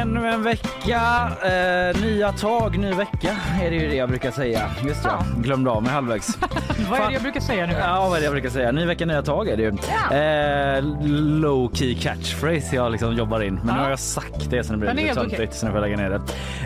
Ännu en vecka, eh, nya tag, ny vecka är det ju det jag brukar säga. Just ja, glömde av mig halvvägs. Vad är det jag brukar säga nu? Ja, vad är det jag brukar säga? Ny vecka, nya tag är det ju. Ja. Eh, low key catchphrase jag liksom jobbar in. Men nu Ja. har jag sagt det så nu blir det lite töntigt så nu får jag lägga ner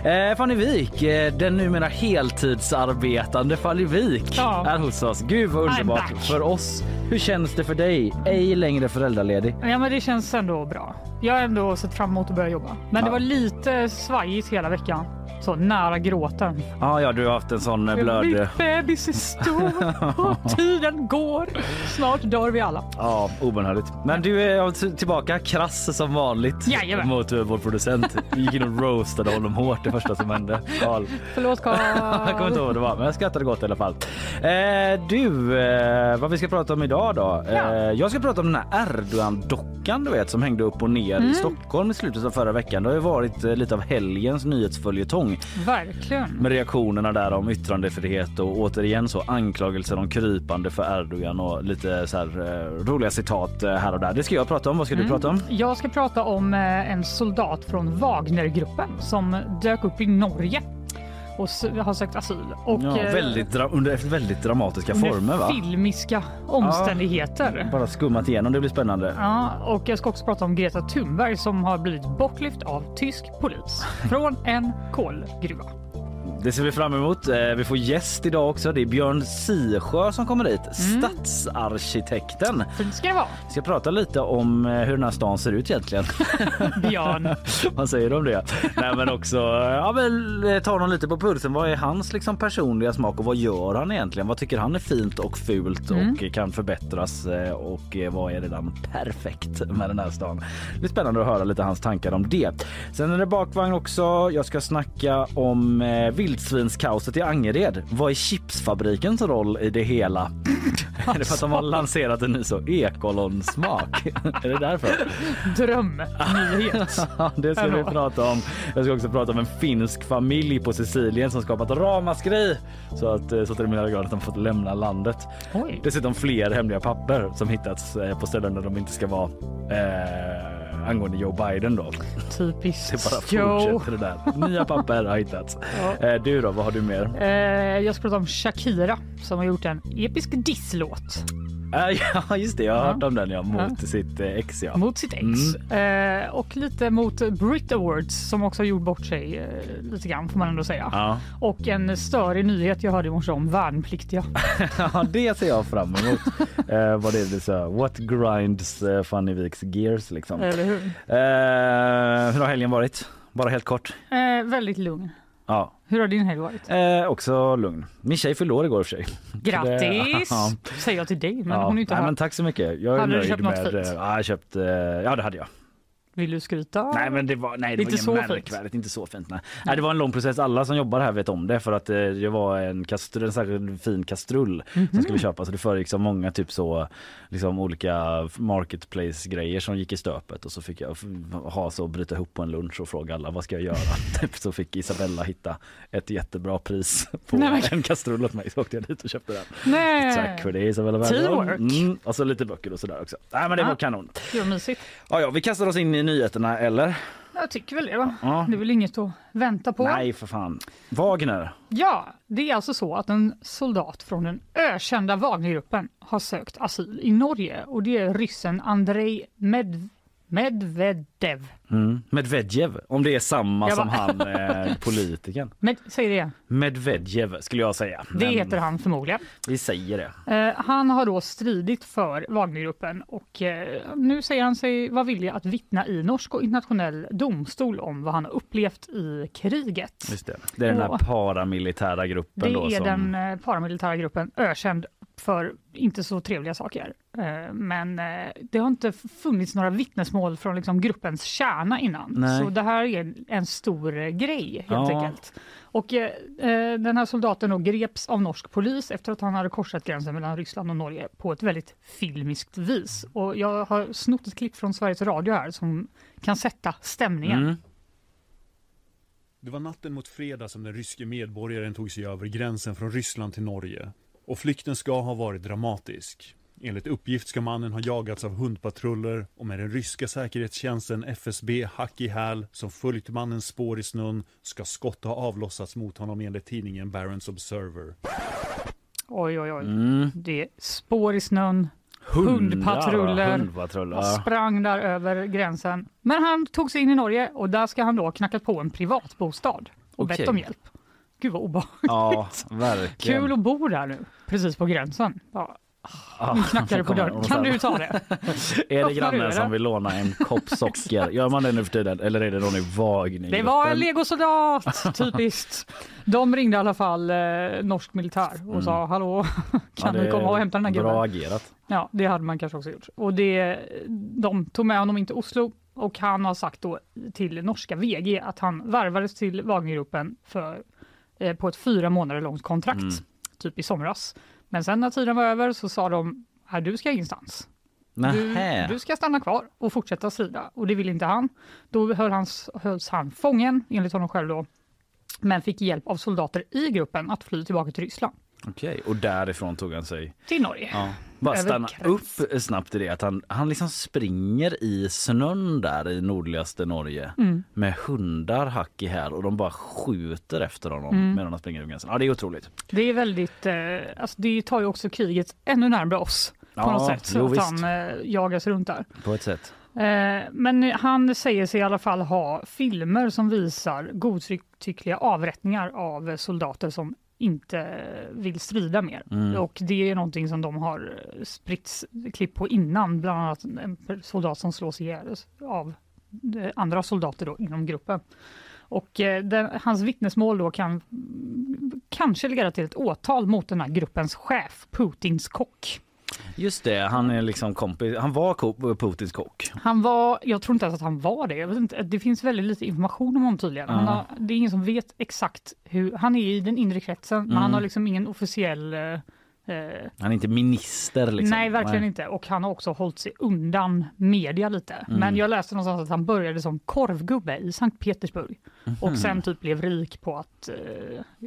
det. Eh, Fanny Wik, eh, den numera heltidsarbetande Fanny Wik Ja. är hos oss. Gud vad underbart för oss. Hur känns det för dig? Ej längre föräldraledig. Ja, men det känns ändå bra. Jag har ändå sett fram emot att börja jobba. Men det var lite svajigt hela veckan. Så nära gråten. Ja, ja, du har haft en sån eh, blöd... Min bebis är stor och tiden går. Snart dör vi alla. Ja, obönhörligt. Men du är tillbaka krass som vanligt Jajamän. mot eh, vår producent. Vi gick in och roastade honom hårt det första som hände. Karl. Förlåt Jag kommer inte ihåg vad det var, men jag skrattade gott i alla fall. Eh, du, eh, vad vi ska prata om idag då? Eh, Ja. jag ska prata om den här Erdogan-dockan du vet som hängde upp och ner Mm. i Stockholm i slutet av förra veckan. Det har ju varit eh, lite av helgens nyhetsföljetong Verkligen. med reaktionerna där om yttrandefrihet och återigen så anklagelser om krypande för Erdogan och lite så här eh, roliga citat eh, här och där. Det ska jag prata om. Vad ska du prata om? Jag ska prata om eh, en soldat från Wagnergruppen som dök upp i Norge och har sökt asyl. Och, Ja, eh, väldigt under väldigt dramatiska under former va? filmiska omständigheter. Bara skummat igenom, det blir spännande. Ja, och jag ska också prata om Greta Thunberg som har blivit bortlyft av tysk polis från en kolgruva. Det ser vi fram emot. Eh, Vi får gäst idag också. Det är Björn Sisjö som kommer hit. Mm. Stadsarkitekten. Fint ska det vara. Vi ska prata lite om eh, hur den här stan ser ut egentligen. Björn. Vad säger du om det? Nej men också ja, men, eh, ta honom lite på pulsen. Vad är hans liksom, personliga smak och vad gör han egentligen? Vad tycker han är fint och fult Mm. och kan förbättras eh, och eh, vad är redan perfekt med den här stan? Det blir spännande att höra lite hans tankar om det. Sen är det bakvagn också. Jag ska snacka om eh, vildsvinskaoset i Angered. Vad är chipsfabrikens roll i det hela? är det för att de har lanserat en ny så ekollonsmak? är det därför? Drömnyhet. Ja, det ska vi prata om. Jag ska också prata om en finsk familj på Sicilien som skapat ramaskri så att eh, så till den milda grad att de fått lämna landet. Oj. Dessutom fler hemliga papper som hittats eh, på ställen där de inte ska vara eh, angående Joe Biden då. Det bara Typiskt Joe. fortsätter det där. Nya papper har hittats. Ja. Eh, du då, vad har du mer? Eh, jag ska prata om Shakira som har gjort en episk disslåt ja just det, jag har Ja. hört om den ja, mot Ja. sitt eh, ex ja. mot sitt ex. Mm. Eh, och lite mot Brit Awards som också har gjort bort sig eh, lite grann får man ändå säga. Ja. Och en större nyhet jag hörde i morse om värnpliktiga. Ja, det ser jag fram emot. eh, vad är det så? What grinds uh, Fanny Viks gears liksom? Eller hur? Eh, hur har helgen varit? Bara helt kort. Eh, väldigt lugn. Ja, Hur har din helg varit? eh, också lugn. Min tjej fyllde år igår för sig. Grattis! Ja. Säger jag till dig, men Ja, hon är inte nej, här. men tack så mycket. Jag är Hade du nöjd köpt något med... fint? eh, Ja, jag köpt, eh, ja, det hade jag. Vill du skryta? Nej men det var, nej, det Inte var så inget märkvärdigt, inte så fint. Nej. nej. det var en lång process, alla som jobbar här vet om det för att eh, det var en, kastrull, en särskild fin kastrull Mhm. som skulle köpas. Så det föregick så många typ så liksom olika marketplace grejer som gick i stöpet och så fick jag ha så bryta ihop på en lunch och fråga alla vad ska jag göra? typ så fick Isabella hitta ett jättebra pris på Nej, en kastrull åt mig så åkte jag dit och köpte den. Nej. Tack för det Isabella. Teamwork. Mm, och så lite böcker och sådär också. Nej men det Ja. var kanon. Det var mysigt. Ja, ja, vi kastar oss in i nyheterna eller? Jag tycker väl det va? Ja. Det är väl inget att vänta på. Nej för fan. Wagner. Ja, det är alltså så att en soldat från den ökända Wagnergruppen har sökt asyl i Norge och det är ryssen Andrei Med Medvedev. Mm. Medvedev, om det är samma Jag som bara- han eh, politikern. Med, säg det igen. Medvedev skulle jag säga. Det Men heter han förmodligen. Vi säger det. Eh, han har då stridit för Wagnergruppen och eh, nu säger han sig vara villig att vittna i norsk och internationell domstol om vad han har upplevt i kriget. Just det. det är den här paramilitära gruppen Det då är som... den eh, paramilitära gruppen ökänd för inte så trevliga saker. Eh, Men eh, det har inte funnits några vittnesmål från liksom gruppens kärna innan. Nej. Så det här är en stor eh, grej helt Ja. enkelt. Och den här soldaten då greps av norsk polis efter att han hade korsat gränsen mellan Ryssland och Norge på ett väldigt filmiskt vis. Och jag har snott ett klipp från Sveriges Radio här som kan sätta stämningen. Mm. Det var natten mot fredag som den ryske medborgaren tog sig över gränsen från Ryssland till Norge. Och flykten ska ha varit dramatisk. Enligt uppgift ska mannen ha jagats av hundpatruller och med den ryska säkerhetstjänsten FSB hack i häl som följt mannens spår i snön ska skott ha avlossats mot honom enligt tidningen Barents Observer. Oj, oj, oj. Mm. Det är spår i snön, Hundpatruller. hundpatruller. Ja. sprang där över gränsen. Men han tog sig in i Norge och där ska han då ha knackat på en privatbostad och Okej. bett om hjälp. Gud vad obehagligt. ja, verkligen. Kul att bo där nu, precis på gränsen. Ja, Ja, nu knackar det på dörren. Kan du ta det? Är det grannen som vill låna en kopp socker? Gör man det nu för tiden? Eller är det någon i Wagner? Det var en legosoldat, typiskt. De ringde i alla fall eh, norsk militär och Mm. sa hallå, kan ni komma och hämta den här gubben? Bra agerat. Ja, det hade man kanske också gjort. Och det, de tog med honom in till Oslo och han har sagt då till norska VG att han värvades till Wagnergruppen för, eh, på ett fyra månader långt kontrakt, Mm. typ i somras. Men sen när tiden var över så sa de, "Nej, du ska ingenstans. Du, du ska stanna kvar och fortsätta strida. Och det vill inte han. Då höll hans, hölls han fången, enligt honom själv då, men fick hjälp av soldater i gruppen att fly tillbaka till Ryssland, Okej, och därifrån tog han sig... till Norge. Ja. Bara Över stanna gräns. upp snabbt i det att han, han liksom springer i snön där i nordligaste Norge Mm. med hundar hack i häl och de bara skjuter efter honom Mm. medan han springer över gränsen. Ja, det är otroligt. Det är väldigt, eh, alltså det tar ju också kriget ännu närmare oss på Ja, något sätt. jo, att visst. han eh, jagas runt där. På ett sätt. Eh, men han säger sig i alla fall ha filmer som visar godtyckliga avrättningar av soldater som inte vill strida mer. Mm. Och det är någonting som de har spritt klipp på innan, bland annat en soldat som slås ihjäl av eh, andra soldater då inom gruppen. Och eh, den, hans vittnesmål då kan kanske leda till ett åtal mot den här gruppens chef, Putins kock. Just det, han är liksom kompis. Han var Putins kock. Han var, jag tror inte ens att han var det. Jag vet inte, det finns väldigt lite information om honom tydligen. Han har, det är ingen som vet exakt hur, han är i den inre kretsen men han Mm. har liksom ingen officiell eh, eh, Han är inte minister liksom. Nej, verkligen inte. Och han har också hållit sig undan media lite. Mm. Men jag läste någonstans att han började som korvgubbe i Sankt Petersburg Mhm. och sen typ blev rik på att, eh,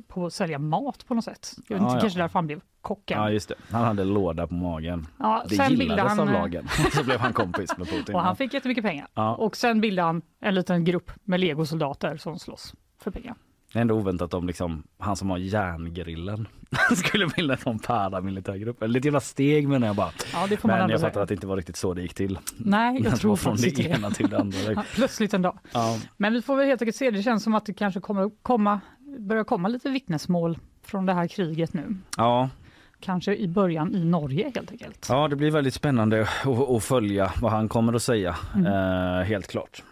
på att sälja mat på något sätt. Jag vet inte, ja. kanske därför han blev kocken. Ja just det, han hade låda på magen. Ja, Det sen gillades han, av eh, lagen. Så blev han kompis med Putin. Och han fick jättemycket pengar. Ja. Och sen bildade han en liten grupp med legosoldater som slåss för pengar. Det är ändå oväntat om liksom, han som har järngrillen skulle bilda en sån paramilitärgrupp. Eller Lite jävla steg menar jag bara. Ja, det får man Men jag fattar att det inte var riktigt så det gick till. Nej, jag Att tror från det ena till det andra. Ja, Plötsligt en dag. Ja. Men vi får väl helt enkelt se. Det känns som att det kanske kommer komma, börjar komma lite vittnesmål från det här kriget nu. Ja, Kanske i början i Norge helt enkelt. ja, det blir väldigt spännande att, att följa vad han kommer att säga. Mm. Eh, helt klart.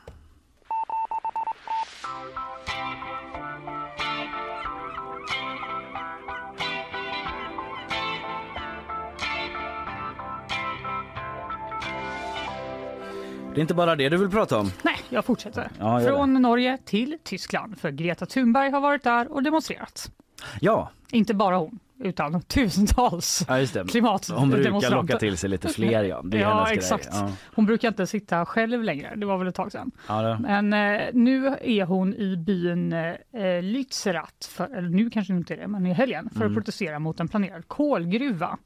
Det är inte bara det du vill prata om. Nej, jag fortsätter. Ja, gör Från Norge till Tyskland, för Greta Thunberg har varit där och demonstrerat. Ja, Inte bara hon, utan tusentals ja just det. Hon brukar locka till sig lite fler ja. Det är Ja, exakt. Ja. Hon brukar inte sitta själv längre, det var väl ett tag sedan. Ja. Men eh, nu är hon i byn eh, Lützerath, för, eller nu kanske inte är det, men i helgen, för Mm. att protestera mot en planerad kolgruva.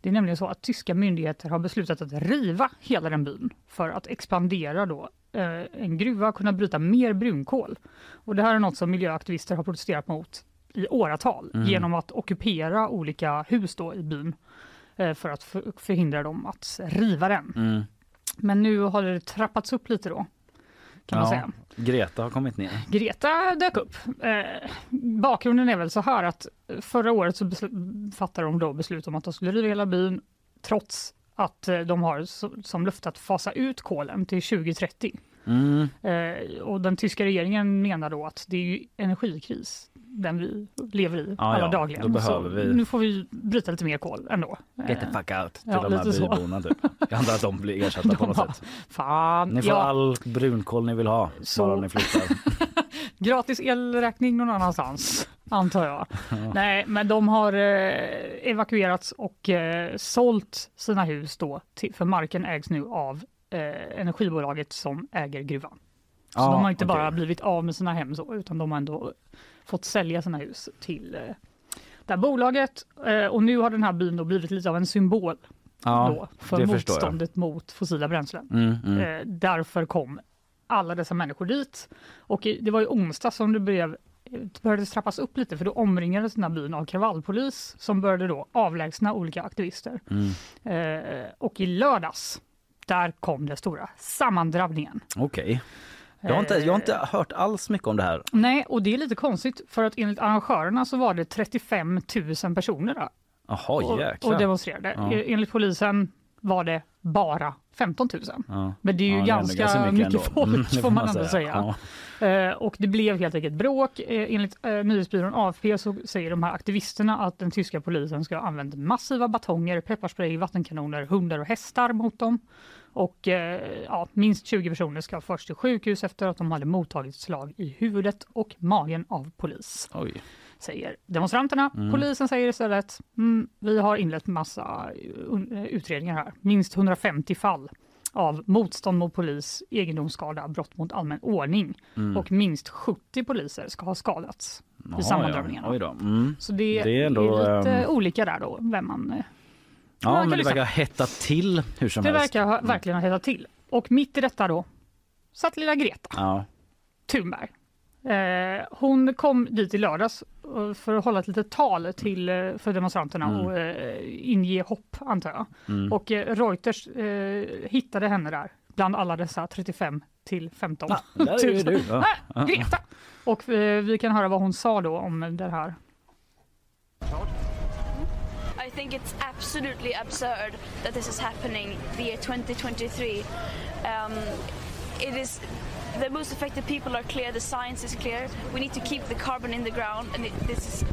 Det är nämligen så att tyska myndigheter har beslutat att riva hela den byn för att expandera då eh, en gruva och kunna bryta mer brunkol. Och det här är något som miljöaktivister har protesterat mot i åratal Mm. genom att ockupera olika hus då i byn eh, för att för, förhindra dem att riva den. Mm. Men nu har det trappats upp lite då, kan man Ja. säga. Greta har kommit ner. Greta dök upp. Eh, bakgrunden är väl så här att förra året så fattade de då beslut om att de skulle riva hela byn trots att eh, de har som löfte att fasa ut kolen till 2030. Mm. Eh, och den tyska regeringen menar då att det är energikris den vi lever i alla ja, dagligen. så vi- nu får vi bryta lite mer kol ändå. Get the Eh, fuck out till ja, de här byborna typ. Jag antar att de blir ersatta på De något bara, sätt. Fan, Ni får ja, all brunkol ni vill ha, Så- bara ni flyttar. gratis elräkning någon annanstans, antar jag. Nej, men de har eh, evakuerats och eh, sålt sina hus då, till, för marken ägs nu av eh, energibolaget som äger gruvan. Så Ja, de har inte okej. bara blivit av med sina hem så, utan de har ändå fått sälja sina hus till eh, det här bolaget. Eh, och nu har den här byn då blivit lite av en symbol Ja, då, för motståndet mot fossila bränslen. Mm, mm. Eh, därför kom alla dessa människor dit. Och i- det var i onsdag som det blev det började trappas upp lite för då omringades den här byn av kravallpolis som började då avlägsna olika aktivister. Mm. Eh, och i lördags, där kom den stora sammandrabbningen. Okej. Jag, har inte, jag har inte hört alls mycket om det här. Nej, och det är lite konstigt för att enligt arrangörerna så var det 35 000 personer där Jaha, och, och demonstrerade. Ja. Eh, Enligt polisen var det bara 15 000. Ja. Men det är ju Ja, ändå ganska, mycket, ändå. folk Mm, får man ändå säga. Ja. Eh, och det blev helt enkelt bråk. Eh, enligt eh, nyhetsbyrån AFP så säger de här aktivisterna att den tyska polisen ska ha använt massiva batonger, pepparspray, vattenkanoner, hundar och hästar mot dem. Och eh, ja, minst 20 personer ska först till sjukhus efter att de hade mottagit slag i huvudet och magen av polis, Oj. säger demonstranterna. Polisen säger istället, mm, vi har inlett massa eh, utredningar här, minst 150 fall av motstånd mot polis, egendomsskada, brott mot allmän ordning och minst 70 poliser ska ha skadats Jaha, i sammandrabbningarna. Ja. Mm. Så det, Det är ändå, är lite ehm, olika där då, vem man... Ja, men det liksom- verkar hetta till hur som Det helst. verkar ha, verkligen ha hettat till. Och mitt i detta då satt lilla Greta Ja. Thunberg. Eh, hon kom dit i lördags eh, för att hålla ett litet tal till, eh, för demonstranterna Mm. och eh, inge hopp antar jag. Och eh, Reuters eh, hittade henne där bland alla dessa 35 till 15 Ah, där är ju du. Ja. Ah, Greta! Och eh, vi kan höra vad hon sa då om det här. I think it's absolutely absurd that this is happening the year 2023. Um, it is the most affected people are clear. The science is clear. We need to keep the carbon in the ground, and it, this is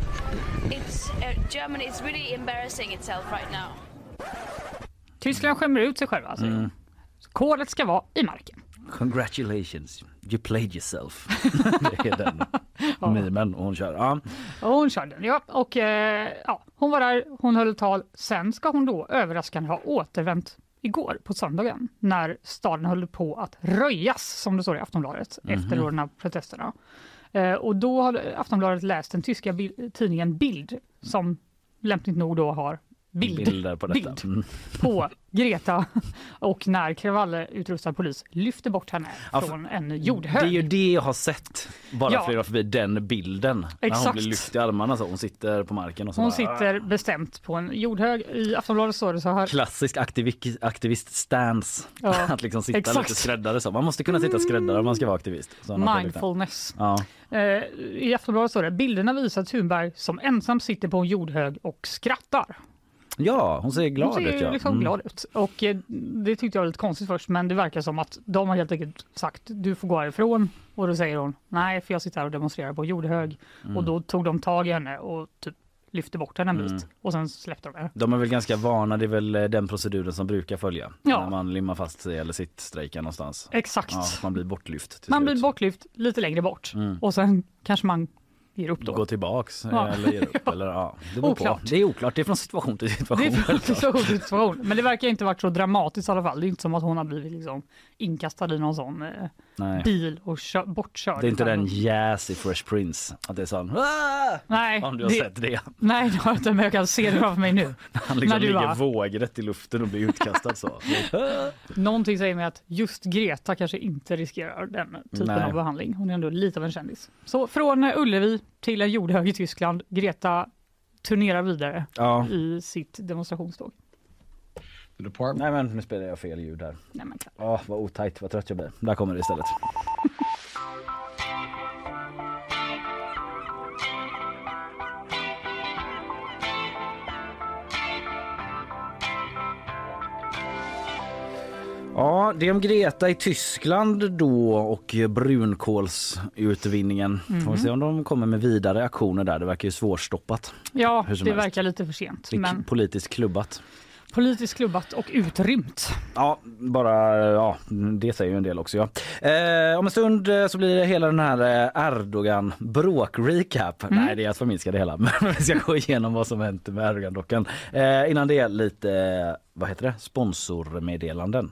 it's uh, Germany is really embarrassing itself right now. Tyskland skämmer ut sig själva. Säger Mm. Kolet ska vara i marken. Congratulations, you played yourself. det är den mimen hon kör. Ja. Hon körde den, ja. Och, eh, ja. Hon var där, hon höll tal. Sen ska hon då överraskande ha återvänt igår på söndagen när staden höll på att röjas, som det står i Aftonbladet, efter då de protesterna. Eh, och då har Aftonbladet läst den tyska bil- tidningen Bild som lämpligt nog då har bild, Bilder på detta. bild Mm. på Greta och när kravallutrustad polis lyfter bort henne Ja, från en Det är jordhög. ju det jag har sett bara Ja. var förbi den bilden. När hon Exakt. blir lyft i armarna så. Hon sitter på marken och så Hon bara, sitter bestämt på en jordhög. I Aftonbladet står det så här. Klassisk aktivik- aktivist-stance. Ja, att liksom sitta exakt. lite skräddare så. Man måste kunna sitta skräddare om man ska vara aktivist. Sådana. Mindfulness. Ja. Eh, I Aftonbladet står det bilderna visar Thunberg som ensam sitter på en jordhög och skrattar. Ja, hon ser glad Hon ser ut. Ja. liksom Mm. glad ut. Och eh, det tyckte jag var lite konstigt först men det verkar som att de har helt enkelt sagt du får gå härifrån och då säger hon nej för jag sitter här och demonstrerar på jordhög Mm. och då tog de tag i henne och typ lyfte bort henne en bit och sen släppte de henne. De är väl ganska vana, det är väl eh, den proceduren som brukar följa. Ja. När man limmar fast sig eller sittstrejkar någonstans. Exakt. Ja, man blir bortlyft man slut. blir bortlyft lite längre bort Mm. och sen kanske man ger upp då. Gå tillbaks Ja. eller ger upp. Eller, ja. det, beror Oklart. På. det är oklart, det är från situation till situation. Det är en situation. Men det verkar inte varit så dramatiskt i alla fall. Det är inte som att hon har blivit liksom inkastad i någon sån eh, bil och kö- bortkörd. Det är inte den jazz i Fresh Prince. Att det är sån! Nej, Om du har det, sett det. nej, det har jag inte, men jag kan se det framför mig nu. Han liksom När du ligger bara- vågrätt i luften och blir utkastad så. Någonting säger mig att just Greta kanske inte riskerar den typen Nej. av behandling. Hon är ändå lite av en kändis. Så från eh, Ullevi till en jordhög i Tyskland. Greta turnerar vidare Ja. i sitt demonstrationståg. Nej men nu spelar jag fel ljud här. Nej, men, Åh vad otajt, vad trött jag blir. Där kommer det istället. Ja, det är om Greta i Tyskland då och brunkolsutvinningen. Får vi se om de kommer med vidare aktioner där. Det verkar ju svårstoppat. Ja, det helst. verkar lite för sent. Men politiskt klubbat. politiskt klubbat och utrymt. Ja, bara ja, det säger ju en del också. Ja. Eh, om en stund eh, så blir det hela den här eh, Erdogan bråk-recap. Nej, det är att förminska det hela. Men vi ska gå igenom vad som hänt med Erdogan-dockan. Eh, innan det lite, eh, vad heter det, sponsormeddelanden.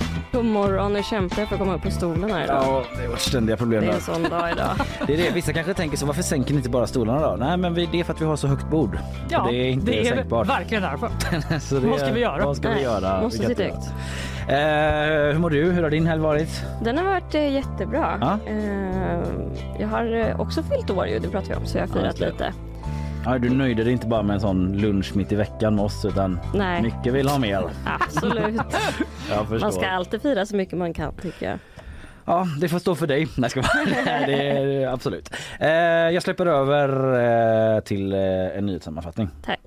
God morgon, nu kämpar jag för att komma upp på stolen här idag. Ja, det är vårt ständiga problem Det är en sån dag idag. Det är det. Vissa kanske tänker så, varför sänker ni inte bara stolarna då? Nej, men det är för att vi har så högt bord. Ja, det är inte det är sänkbart. verkligen därför. Så det, Vad ska vi göra? Vad ska vi göra? måste sitta högt. Eh, hur mår du? Hur har din helg varit? Den har varit eh, jättebra. Ja. Eh, jag har eh, också fyllt år ju, det pratar vi om, så jag har firat det. lite. Ja, du nöjde dig inte bara med en sån lunch mitt i veckan med oss utan Nej, mycket vill ha mer. absolut. Man ska alltid fira så mycket man kan tycker jag. Ja, det får stå för dig. Nej, ska. Nej, det är absolut. Eh, jag släpper över eh, till eh, en nyhetssammanfattning. Tack.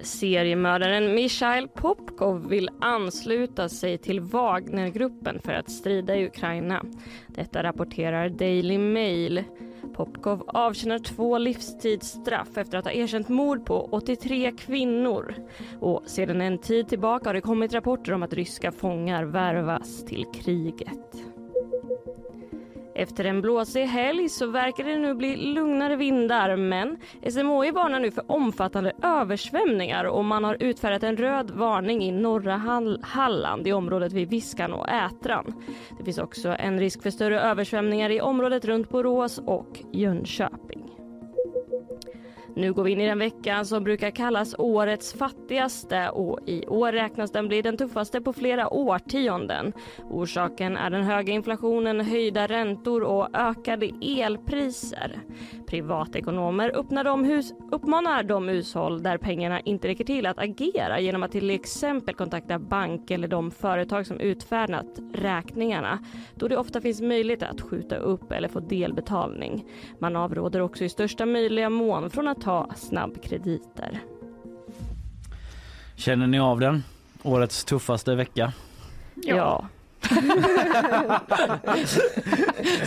Seriemördaren Mikhail Popkov vill ansluta sig till Wagnergruppen för att strida i Ukraina. Detta rapporterar Daily Mail. Popkov avtjänar två livstidsstraff efter att ha erkänt mord på 83 kvinnor. Och sedan en tid tillbaka har det kommit rapporter om att ryska fångar värvas till kriget. Efter en blåsig helg så verkar det nu bli lugnare vindar men SMHI varnar nu för omfattande översvämningar och man har utfärdat en röd varning i norra Hall- Halland i området vid Viskan och Ätran. Det finns också en risk för större översvämningar i området runt Borås och Jönköping. Nu går vi in i den veckan som brukar kallas årets fattigaste och i år räknas den bli den tuffaste på flera årtionden. Orsaken är den höga inflationen, höjda räntor och ökade elpriser. Privatekonomer uppmanar de, hus- uppmanar de hushåll där pengarna inte räcker till att agera genom att till exempel kontakta bank eller de företag som utfärdat räkningarna då det ofta finns möjlighet att skjuta upp eller få delbetalning. Man avråder också i största möjliga mån från att ta snabbkrediter. Känner ni av den? Årets tuffaste vecka. Ja.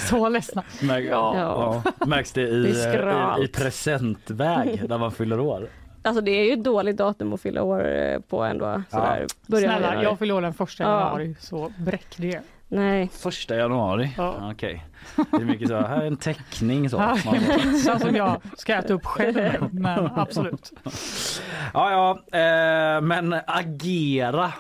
Så ledsna. Märk, Ja. ja. Märks det i, Det i, i presentväg när man fyller år? Alltså det är ju ett dåligt datum att fylla år eh, på ändå. Sådär. Börjar Snälla, januari. jag fyller år den första Ja. januari, så bräck det. Nej. Första januari? Ja. Okej. Det är mycket så, här är en teckning så. Ja, Pizza som jag ska äta upp själv, men absolut. Ja, ja, eh, men agera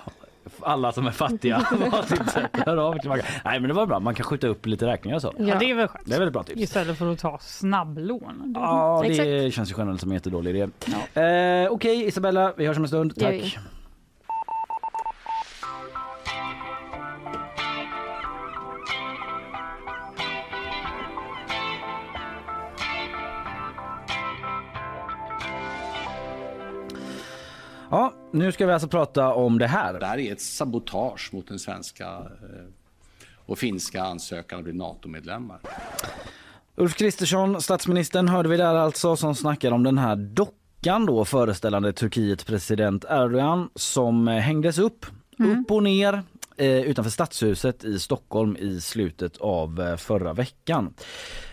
alla som är fattiga. Hör av till. Nej men det var bra, man kan skjuta upp lite räkningar så. Ja, det är väl skönt. Det är väldigt bra tips. Istället för att ta snabblån. Ja, det Exakt. känns ju generellt som en jättedålig idé. Eh, Okej Isabella, vi hörs om en stund. Tack. Ja, nu ska vi alltså prata om det här. Det här är ett sabotage mot den svenska eh, och finska ansökan att bli NATO-medlemmar. Ulf Kristersson, statsministern, hörde vi där alltså som snackade om den här dockan då föreställande Turkiets president Erdogan som eh, hängdes upp, upp och ner eh, utanför stadshuset i Stockholm i slutet av eh, förra veckan.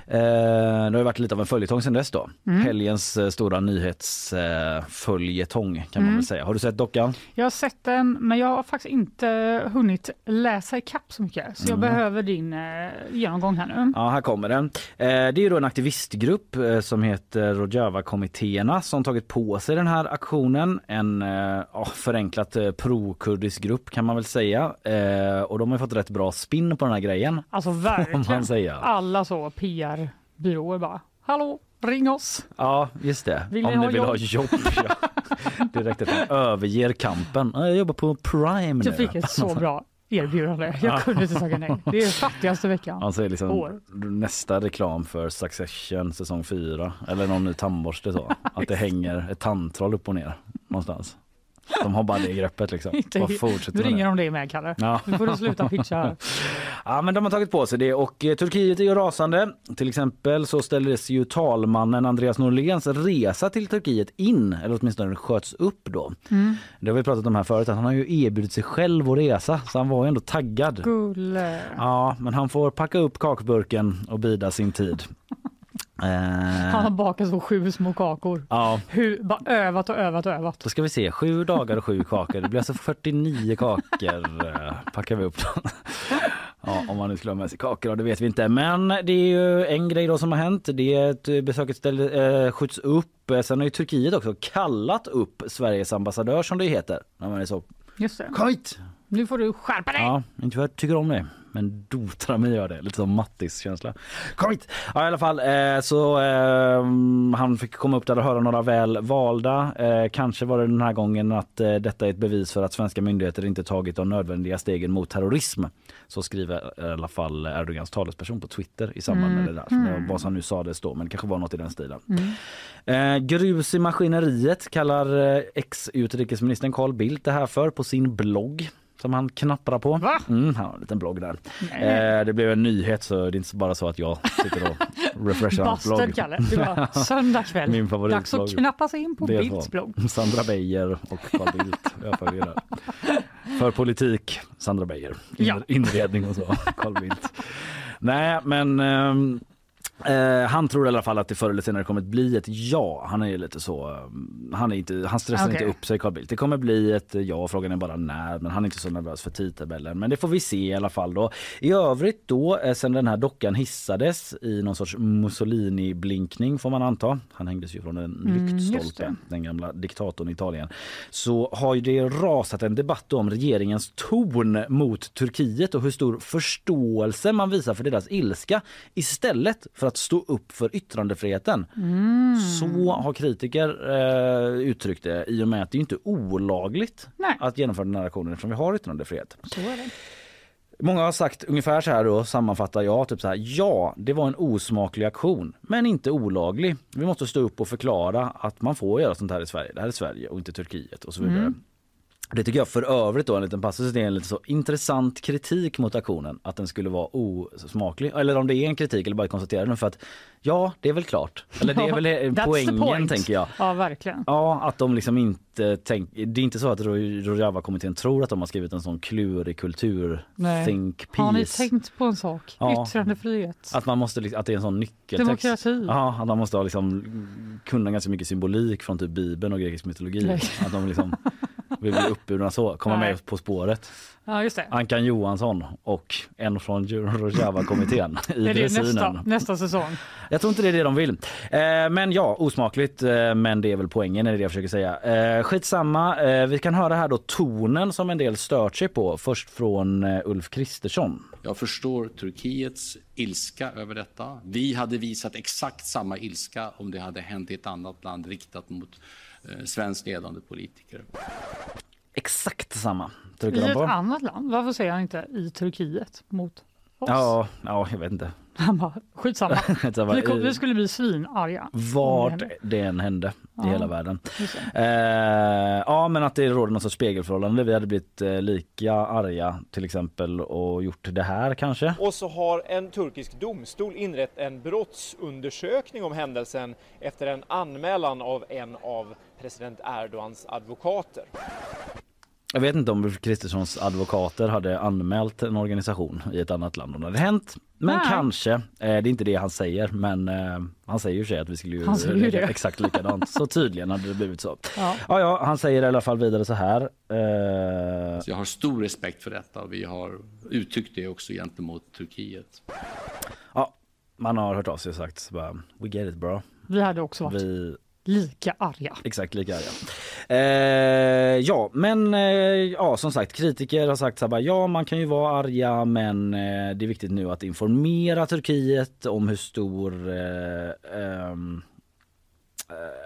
Eh, det har varit lite av en följetong sedan dess då. Helgens eh, stora nyhetsföljetong kan man väl säga. Har du sett dockan? Jag har sett den, men jag har faktiskt inte hunnit läsa ikapp så mycket. Så jag behöver din eh, genomgång här nu. Ja, här kommer den. Eh, det är ju då en aktivistgrupp eh, som heter Rojava-kommittéerna som tagit på sig den här aktionen. En eh, förenklat eh, pro-kurdisk grupp kan man väl säga. Eh, och de har fått rätt bra spinn på den här grejen. Alltså verkligen. Alla så PR-byråer bara, hallå, ring oss. Ja, just det. Vill Om ni ni ha vill ha jobb. ja. Direkt att de överger kampen. Ja, Jag jobbar på Prime nu. Jag fick ett så bra erbjudande. Jag kunde inte tacka nej. Det är fattigaste veckan. Säger liksom År. nästa reklam för Succession säsong 4 eller någon ny tandborste så. Att det hänger ett tandtroll upp och ner någonstans. De har bara det greppet liksom. Bara fortsätter med ringer det. de dig med Kalle. Ja. Nu får du sluta pitcha här. Ja men de har tagit på sig det och eh, Turkiet är ju rasande. Till exempel så ställdes ju talmannen Andreas Norléns resa till Turkiet in, eller åtminstone sköts upp då. Det har vi pratat om här förut, att han har ju erbjudit sig själv att resa så han var ju ändå taggad. Gulle. Ja, men han får packa upp kakburken och bida sin tid. Han har Eh, bakat så sju små kakor. ja, Hur, bara övat och övat och övat. då ska vi se. Sju dagar och sju kakor. Det blir alltså 49 kakor eh, packar vi upp. Ja, om man nu skulle ha med sig kakor, då, det vet vi inte. Men det är ju en grej då som har hänt. Det är att eh, besöket ställ, eh, skjuts upp. Eh, Sen har ju Turkiet också kallat upp Sveriges ambassadör som det heter. När man är så, Just det. kom hit! Nu får du skärpa dig. Ja, inte för att jag tycker om det. Men dotra mig gör det. Lite som Mattis känsla. Kom hit! Ja, i alla fall eh, så eh, han fick komma upp där och höra några väl valda. Eh, kanske var det den här gången att eh, detta är ett bevis för att svenska myndigheter inte tagit de nödvändiga stegen mot terrorism. Så skriver i alla fall Erdogans talesperson på Twitter i samband med det där. Mm. Vad som nu sades då, men det kanske var något i den stilen. Eh, grus i maskineriet kallar eh, ex-utrikesministern Carl Bildt det här för på sin blogg som han knapprar på. Va? Mm, han har en liten blogg där. Eh, det blev en nyhet så det är inte bara så att jag sitter och refreshar hans blogg. Bastard Kalle. Det var söndag kväll. Min favoritblogg. Dags att knappa sig in på Bildts blogg. Sandra Beijer och Carl Bildt. Jag följer där. För politik, Sandra Beijer. In, Ja. Inredning och så, Carl Bildt. Nej, men ehm, eh, han tror i alla fall att det förr eller senare kommer att bli ett ja. Han är lite så, ehm, han, är inte, han stressar Okej. inte upp sig Carl Bildt. Det kommer bli ett ja, frågan är bara när. Men han är inte så nervös för tidtabellen. Men det får vi se i alla fall då. I övrigt då, eh, sen den här dockan hissades i någon sorts Mussolini-blinkning får man anta. Han hängdes ju från en Mm, lyktstolpe, den gamla diktatorn i Italien. Så har ju det rasat en debatt om regeringens ton mot Turkiet och hur stor förståelse man visar för deras ilska istället för att stå upp för yttrandefriheten. Mm. Så har kritiker eh, uttryckt det i och med att det är inte olagligt Nej. att genomföra den här aktionen eftersom vi har yttrandefrihet. Så är det. Många har sagt ungefär så här då, sammanfattar jag, typ så här, ja, det var en osmaklig aktion, men inte olaglig. Vi måste stå upp och förklara att man får göra sånt här i Sverige. Det här är Sverige och inte Turkiet och så vidare. Det tycker jag för övrigt då en liten passus, det är en lite så intressant kritik mot aktionen, att den skulle vara osmaklig. Eller om det är en kritik eller bara ett konstaterande för att ja, det är väl klart. Eller det är väl the poängen tänker jag. Ja, verkligen. Ja, att de liksom inte tänk, Det är inte så att Ro- Rojava-kommittén tror att de har skrivit en sån klurig kultur Nej. think Har ni piece. tänkt på en sak? Ja. Yttrandefrihet. Att man måste, liksom- att det är en sån nyckeltext. Demokrati. Ja, att man måste ha liksom, kunna ganska mycket symbolik från typ Bibeln och grekisk mytologi. Nej. Att de liksom vill bli uppburna så, komma Nej. med På spåret. Ja, just det. Ankan Johansson och en från Rojava-kommittén i Är det nästa, dressinen. nästa säsong? Jag tror inte det är det de vill. Eh, men ja, osmakligt. Eh, men det är väl poängen, är det jag försöker säga. Eh, skitsamma. Eh, vi kan höra här då tonen som en del stört sig på. Först från eh, Ulf Kristersson. Jag förstår Turkiets ilska över detta. Vi hade visat exakt samma ilska om det hade hänt i ett annat land riktat mot svensk ledande politiker. Exakt samma. I ett annat land? Varför säger han inte i Turkiet mot oss? Ja, ja, jag vet inte. Han bara, skitsamma. Vi, kom, vi skulle bli svinarga. Vart hände. det än hände i Ja. hela världen. Eh, ja men att det råder någon sorts spegelförhållande. Vi hade blivit eh, lika arga till exempel och gjort det här kanske. Och så har en turkisk domstol inlett en brottsundersökning om händelsen efter en anmälan av en av president Erdogans advokater. Jag vet inte om Kristerssons advokater hade anmält en organisation i ett annat land om det hade hänt. Men Nej. kanske. Eh, det är inte det han säger men eh, han säger ju sig att vi skulle ju ju det. exakt likadant. så tydligen hade det blivit så. Ja. Ja, ja, han säger i alla fall vidare så här. Eh, Så jag har stor respekt för detta och vi har uttryckt det också gentemot Turkiet. ja, man har hört av sig och sagt bara, we get it bro. Vi hade också varit Vi lika arga. Exakt lika arga. Eh, ja, men eh, ja, som sagt, kritiker har sagt så här, bara, ja, man kan ju vara arga, men eh, det är viktigt nu att informera Turkiet om hur stor eh, Eh,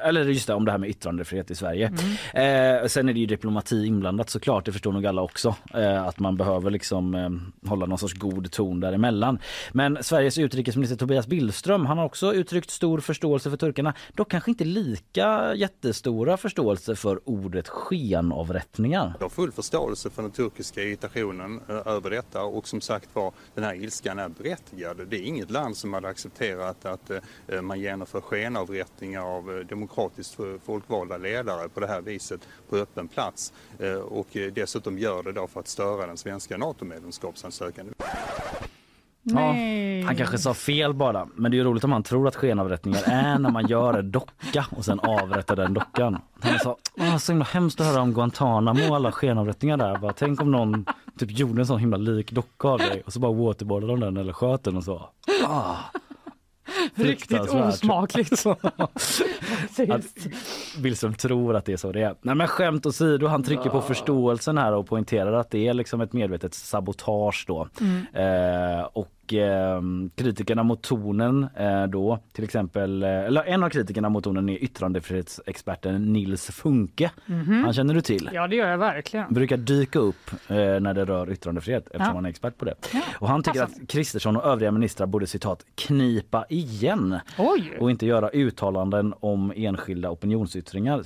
eller just det, om det här med yttrandefrihet i Sverige. Eh, sen är det ju diplomati inblandat såklart, det förstår nog alla också. Eh, att man behöver liksom eh, hålla någon sorts god ton däremellan. Men Sveriges utrikesminister Tobias Billström, han har också uttryckt stor förståelse för turkarna. Dock kanske inte lika jättestora förståelse för ordet skenavrättningar. Jag har full förståelse för den turkiska irritationen eh, över detta och som sagt var den här ilskan är berättigad. Det är inget land som hade accepterat att eh, man genomför skenavrättningar av eh, demokratiskt folkvalda ledare på det här viset på öppen plats och dessutom gör det då för att störa den svenska NATO-medlemskapsansökan. Ja, han kanske sa fel bara, men det är ju roligt om han tror att skenavrättningar är när man gör en docka och sen avrättar den dockan. Han sa, Åh, så himla hemskt att höra om Guantanamo och alla skenavrättningar där. Bara, tänk om någon typ gjorde en sån himla lik docka av dig och så bara waterboardade de den eller sköt den och så. Ah. Riktigt osmakligt. att Billström tror att det är så det är. Nej men skämt åsido, han trycker på förståelsen här och poängterar att det är liksom ett medvetet sabotage då. Mm. Eh, och eh, kritikerna mot tonen eh, då till exempel, eh, eller en av kritikerna mot tonen är yttrandefrihetsexperten Nils Funke. Mm -hmm. Han känner du till? Ja det gör jag verkligen. Brukar dyka upp eh, när det rör yttrandefrihet eftersom ja. han är expert på det. Ja. Och han tycker alltså. att Kristersson och övriga ministrar borde citat knipa igen Oj. och inte göra uttalanden om enskilda opinionsyttringar.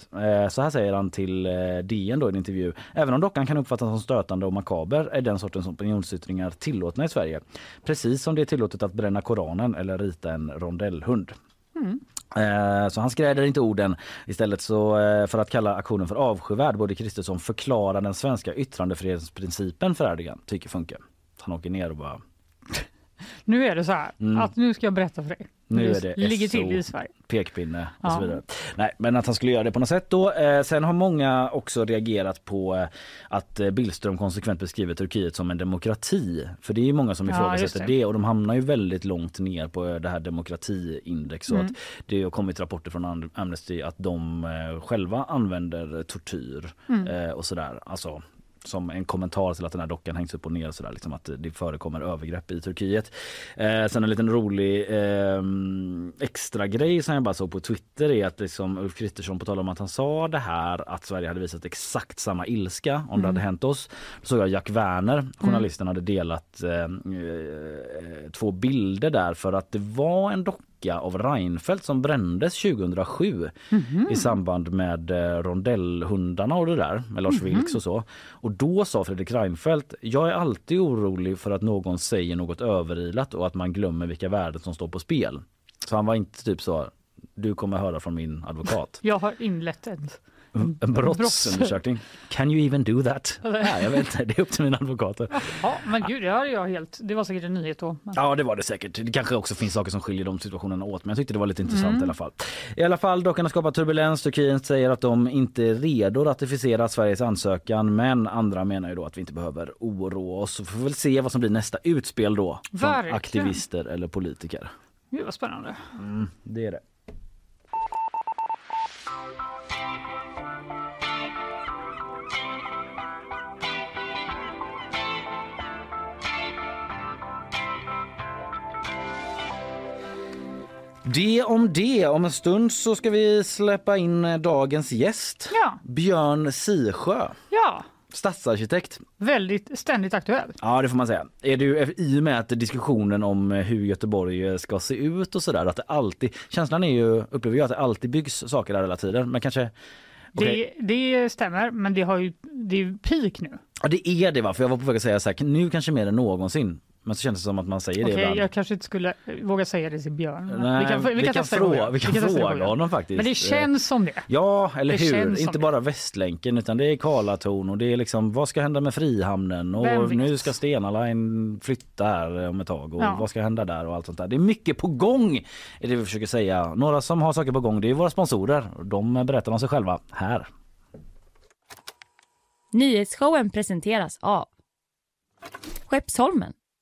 Så här säger han till eh, DN då i en intervju. Även om dockan kan uppfattas som stötande och makaber är den sortens opinionsyttringar tillåtna i Sverige. Precis precis som det är tillåtet att bränna Koranen eller rita en rondellhund. Mm. Eh, så han skräder inte orden. Istället så eh, för att kalla aktionen för avskyvärd borde Kristersson förklara den svenska yttrandefrihetsprincipen för Erdogan, tycker Funke. Han åker ner och bara... Nu är det så här mm. att nu ska jag berätta för dig nu är det ligger till i Sverige. Pekpinne och ja. så vidare. Nej, men att han skulle göra det på något sätt då. Eh, sen har många också reagerat på eh, att eh, Billström konsekvent beskriver Turkiet som en demokrati. För det är många som ifrågasätter ja, det. det. och de hamnar ju väldigt långt ner på det här demokratiindex. Mm. att det har kommit rapporter från Amnesty att de eh, själva använder tortyr mm. Eh, och sådär. Alltså som en kommentar till att den här dockan hängs upp och ner så där, liksom att det förekommer övergrepp i Turkiet. Eh, sen en liten rolig eh, extra grej som jag bara såg på Twitter är att liksom Ulf Kristersson på tal om att han sa det här att Sverige hade visat exakt samma ilska om mm. det hade hänt oss. Då såg jag Jack Werner, journalisten, mm. hade delat eh, eh, två bilder där för att det var en docka docka av Reinfeldt som brändes 2007 mm -hmm. i samband med eh, rondellhundarna och det där med Lars mm -hmm. Vilks och så. Och då sa Fredrik Reinfeldt, jag är alltid orolig för att någon säger något överilat och att man glömmer vilka värden som står på spel. Så han var inte typ så, du kommer höra från min advokat. Jag har inlett ett brottsundersökning. Can you even do that? Nej, jag vet inte, det är upp till mina advokater. Ja, men gud, det, hade jag helt, det var säkert en nyhet då. Men... Ja, det var det säkert. Det kanske också finns saker som skiljer de situationerna åt, men jag tyckte det var lite intressant mm. i alla fall. I alla fall, dockan har skapat turbulens. Turkiet säger att de inte är redo att ratificera Sveriges ansökan, men andra menar ju då att vi inte behöver oroa oss. Så får vi väl se vad som blir nästa utspel då från Verkligen. aktivister eller politiker. Gud vad spännande. Mm, det är det. Det om det. Om en stund så ska vi släppa in dagens gäst. Ja. Björn Sisjö. Ja. Stadsarkitekt. Väldigt ständigt aktuell. Ja det får man säga. Är du i och med att diskussionen om hur Göteborg ska se ut och sådär att det alltid, känslan är ju, upplever jag att det alltid byggs saker där hela tiden men kanske Okay. Det, det, stämmer, men det, har ju, det är ju peak nu. Ja det är det va, för jag var på väg att säga så här, nu kanske mer än någonsin. Men så känns det som att man säger okay, det ibland. Jag kanske inte skulle våga säga det till Björn. Nej, vi kan, vi, vi kan, kan fråga, vi kan vi kan fråga honom faktiskt. Men det känns som det. Ja, eller det hur. Inte bara Västlänken utan det är Karlatorn och det är liksom vad ska hända med Frihamnen och nu ska Stena Line flytta här om ett tag och ja. vad ska hända där och allt sånt där. Det är mycket på gång är det vi försöker säga. Några som har saker på gång det är våra sponsorer. De berättar om sig själva här. Nyhetsshowen presenteras av Skeppsholmen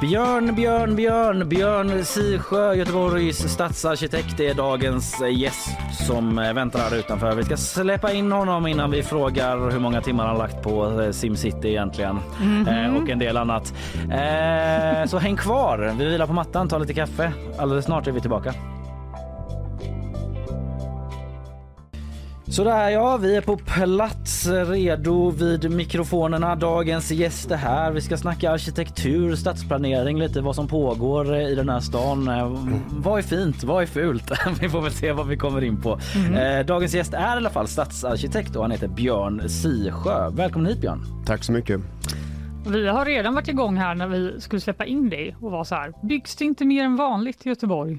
Björn, Björn, Björn, Björn Sisjö, Göteborgs stadsarkitekt är dagens gäst som väntar här utanför. Vi ska släppa in honom innan vi frågar hur många timmar han lagt på eh, Simcity egentligen mm -hmm. och en del annat. Eh, så häng kvar. Vi vilar på mattan, tar lite kaffe. Alldeles snart är vi tillbaka. Sådär ja, vi är på plats redo vid mikrofonerna. Dagens gäst är här. Vi ska snacka arkitektur, stadsplanering, lite vad som pågår i den här stan. Mm. Vad är fint? Vad är fult? vi får väl se vad vi kommer in på. Mm. Dagens gäst är i alla fall stadsarkitekt och han heter Björn Sisjö. Välkommen hit Björn. Tack så mycket. Vi har redan varit igång här när vi skulle släppa in dig och var så här. Byggs det inte mer än vanligt i Göteborg?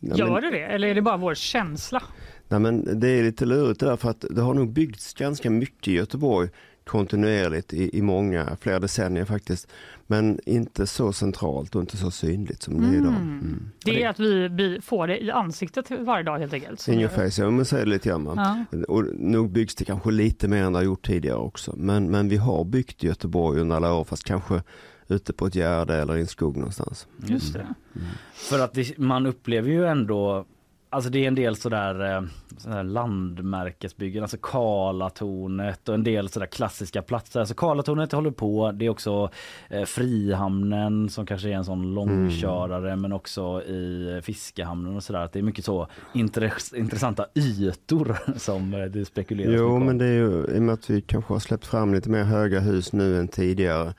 Ja, Gör det det eller är det bara vår känsla? Nej men det är lite lurigt det där för att det har nog byggts ganska mycket i Göteborg kontinuerligt i, i många, flera decennier faktiskt. Men inte så centralt och inte så synligt som det är idag. Mm. mm. Det är att vi får det i ansiktet varje dag helt enkelt. In your face, ja men så är det lite grann. Ja. Och nog byggs det kanske lite mer än det har gjort tidigare också. Men, men vi har byggt i Göteborg under alla år fast kanske ute på ett gärde eller i en skog någonstans. Just det. Mm. För att det, man upplever ju ändå Alltså det är en del sådär, eh, sådär landmärkesbyggen, alltså Karlatornet och en del sådär klassiska platser. Alltså Karlatornet håller på, det är också eh, Frihamnen som kanske är en sån långkörare mm. men också i Fiskehamnen och sådär. Det är mycket så intress intressanta ytor som eh, det spekuleras Jo men det är ju i och med att vi kanske har släppt fram lite mer höga hus nu än tidigare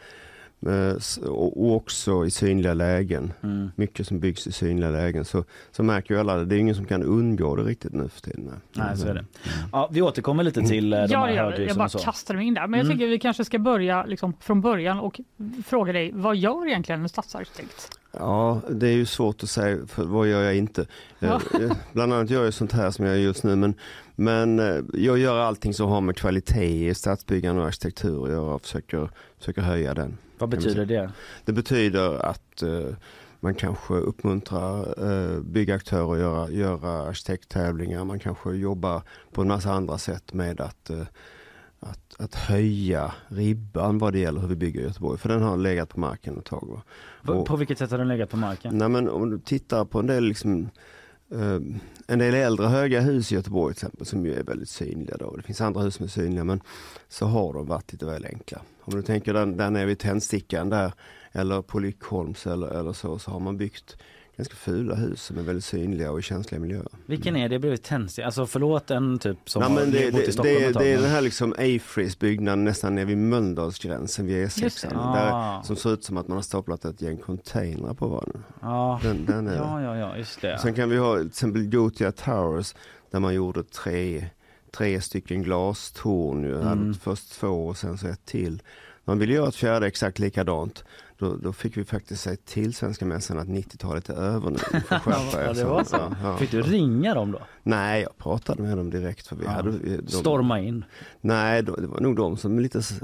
och också i synliga lägen. Mm. Mycket som byggs i synliga lägen. Så, så märker ju alla det. Det är ingen som kan undgå det riktigt nu för tiden. Nej, så är det. Mm. Ja, vi återkommer lite till eh, de ja, här ja, Jag bara kastar mig in där. Men jag mm. tycker vi kanske ska börja liksom från början och fråga dig, vad gör egentligen en stadsarkitekt? Ja, det är ju svårt att säga, för vad gör jag inte? Ja. Bland annat gör jag sånt här som jag gör just nu, men, men eh, jag gör allting som har med kvalitet i stadsbyggande och arkitektur att göra och försöker, försöker höja den. Vad betyder det? Det betyder att uh, man kanske uppmuntrar uh, byggaktörer att göra, göra arkitekttävlingar. Man kanske jobbar på en massa andra sätt med att uh, att, att höja ribban vad det gäller hur vi bygger Göteborg. För den har legat på marken ett tag. Och, på vilket sätt har den legat på marken? Nej, men om du tittar på en del liksom, Eh, en del äldre höga hus i Göteborg till exempel som ju är väldigt synliga då. Det finns andra hus som är synliga men så har de varit lite väl enkla. Om du tänker där, där nere vid Tändstickan där eller på Lyckholms eller, eller så, så har man byggt ganska fula hus som är väldigt synliga och i känsliga miljöer. Vilken är det bredvid Tändstickan? Alltså förlåt en typ som Nej, men det, bott i Stockholm det, det är den här liksom Afris byggnaden nästan nere vid Mölndalsgränsen vid E6. Ah. som ser ut som att man har staplat ett gäng containrar på varandra. Ah. Den, den är ja, ja, ja, just det. Sen kan vi ha till exempel Gotia Towers där man gjorde tre tre stycken glastorn. Mm. Först två och sen så ett till. Man ville göra ett fjärde exakt likadant. Då, då fick vi faktiskt säga till Svenska Mässan att 90-talet är över nu. ja, det var så. Ja, Fick du ringa dem då? Nej, jag pratade med dem direkt. För vi ja. hade, de, Storma in? Nej, det var nog de som lite så,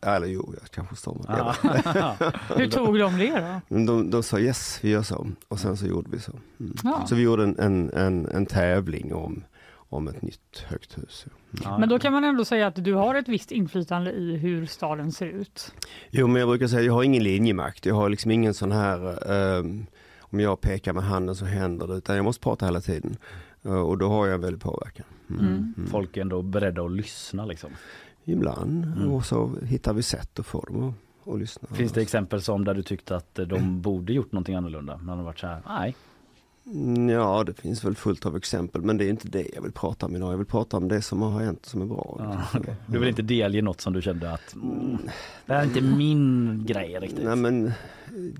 ja. eller jo, jag kanske stormade. Ja. Hur tog de det då? De, de sa yes, vi gör så. Och sen så gjorde vi så. Mm. Så vi gjorde en, en, en, en tävling om om ett nytt högt hus. Mm. Men då kan man ändå säga att du har ett visst inflytande i hur staden ser ut? Jo, men jag brukar säga att jag har ingen linjemakt. Jag har liksom ingen sån här, um, om jag pekar med handen så händer det, utan jag måste prata hela tiden. Uh, och då har jag en väldig påverkan. Mm. Mm. mm. Folk är ändå beredda att lyssna liksom? Ibland, mm. och så hittar vi sätt att få dem att, att lyssna. Finns det exempel som där du tyckte att de borde gjort någonting annorlunda? Man har varit så här, nej, ja, det finns väl fullt av exempel, men det är inte det jag vill prata om idag. Jag vill prata om det som har hänt som är bra. Ja, okay. Du vill inte delge något som du kände att mm, det här är inte min grej riktigt? Nej, men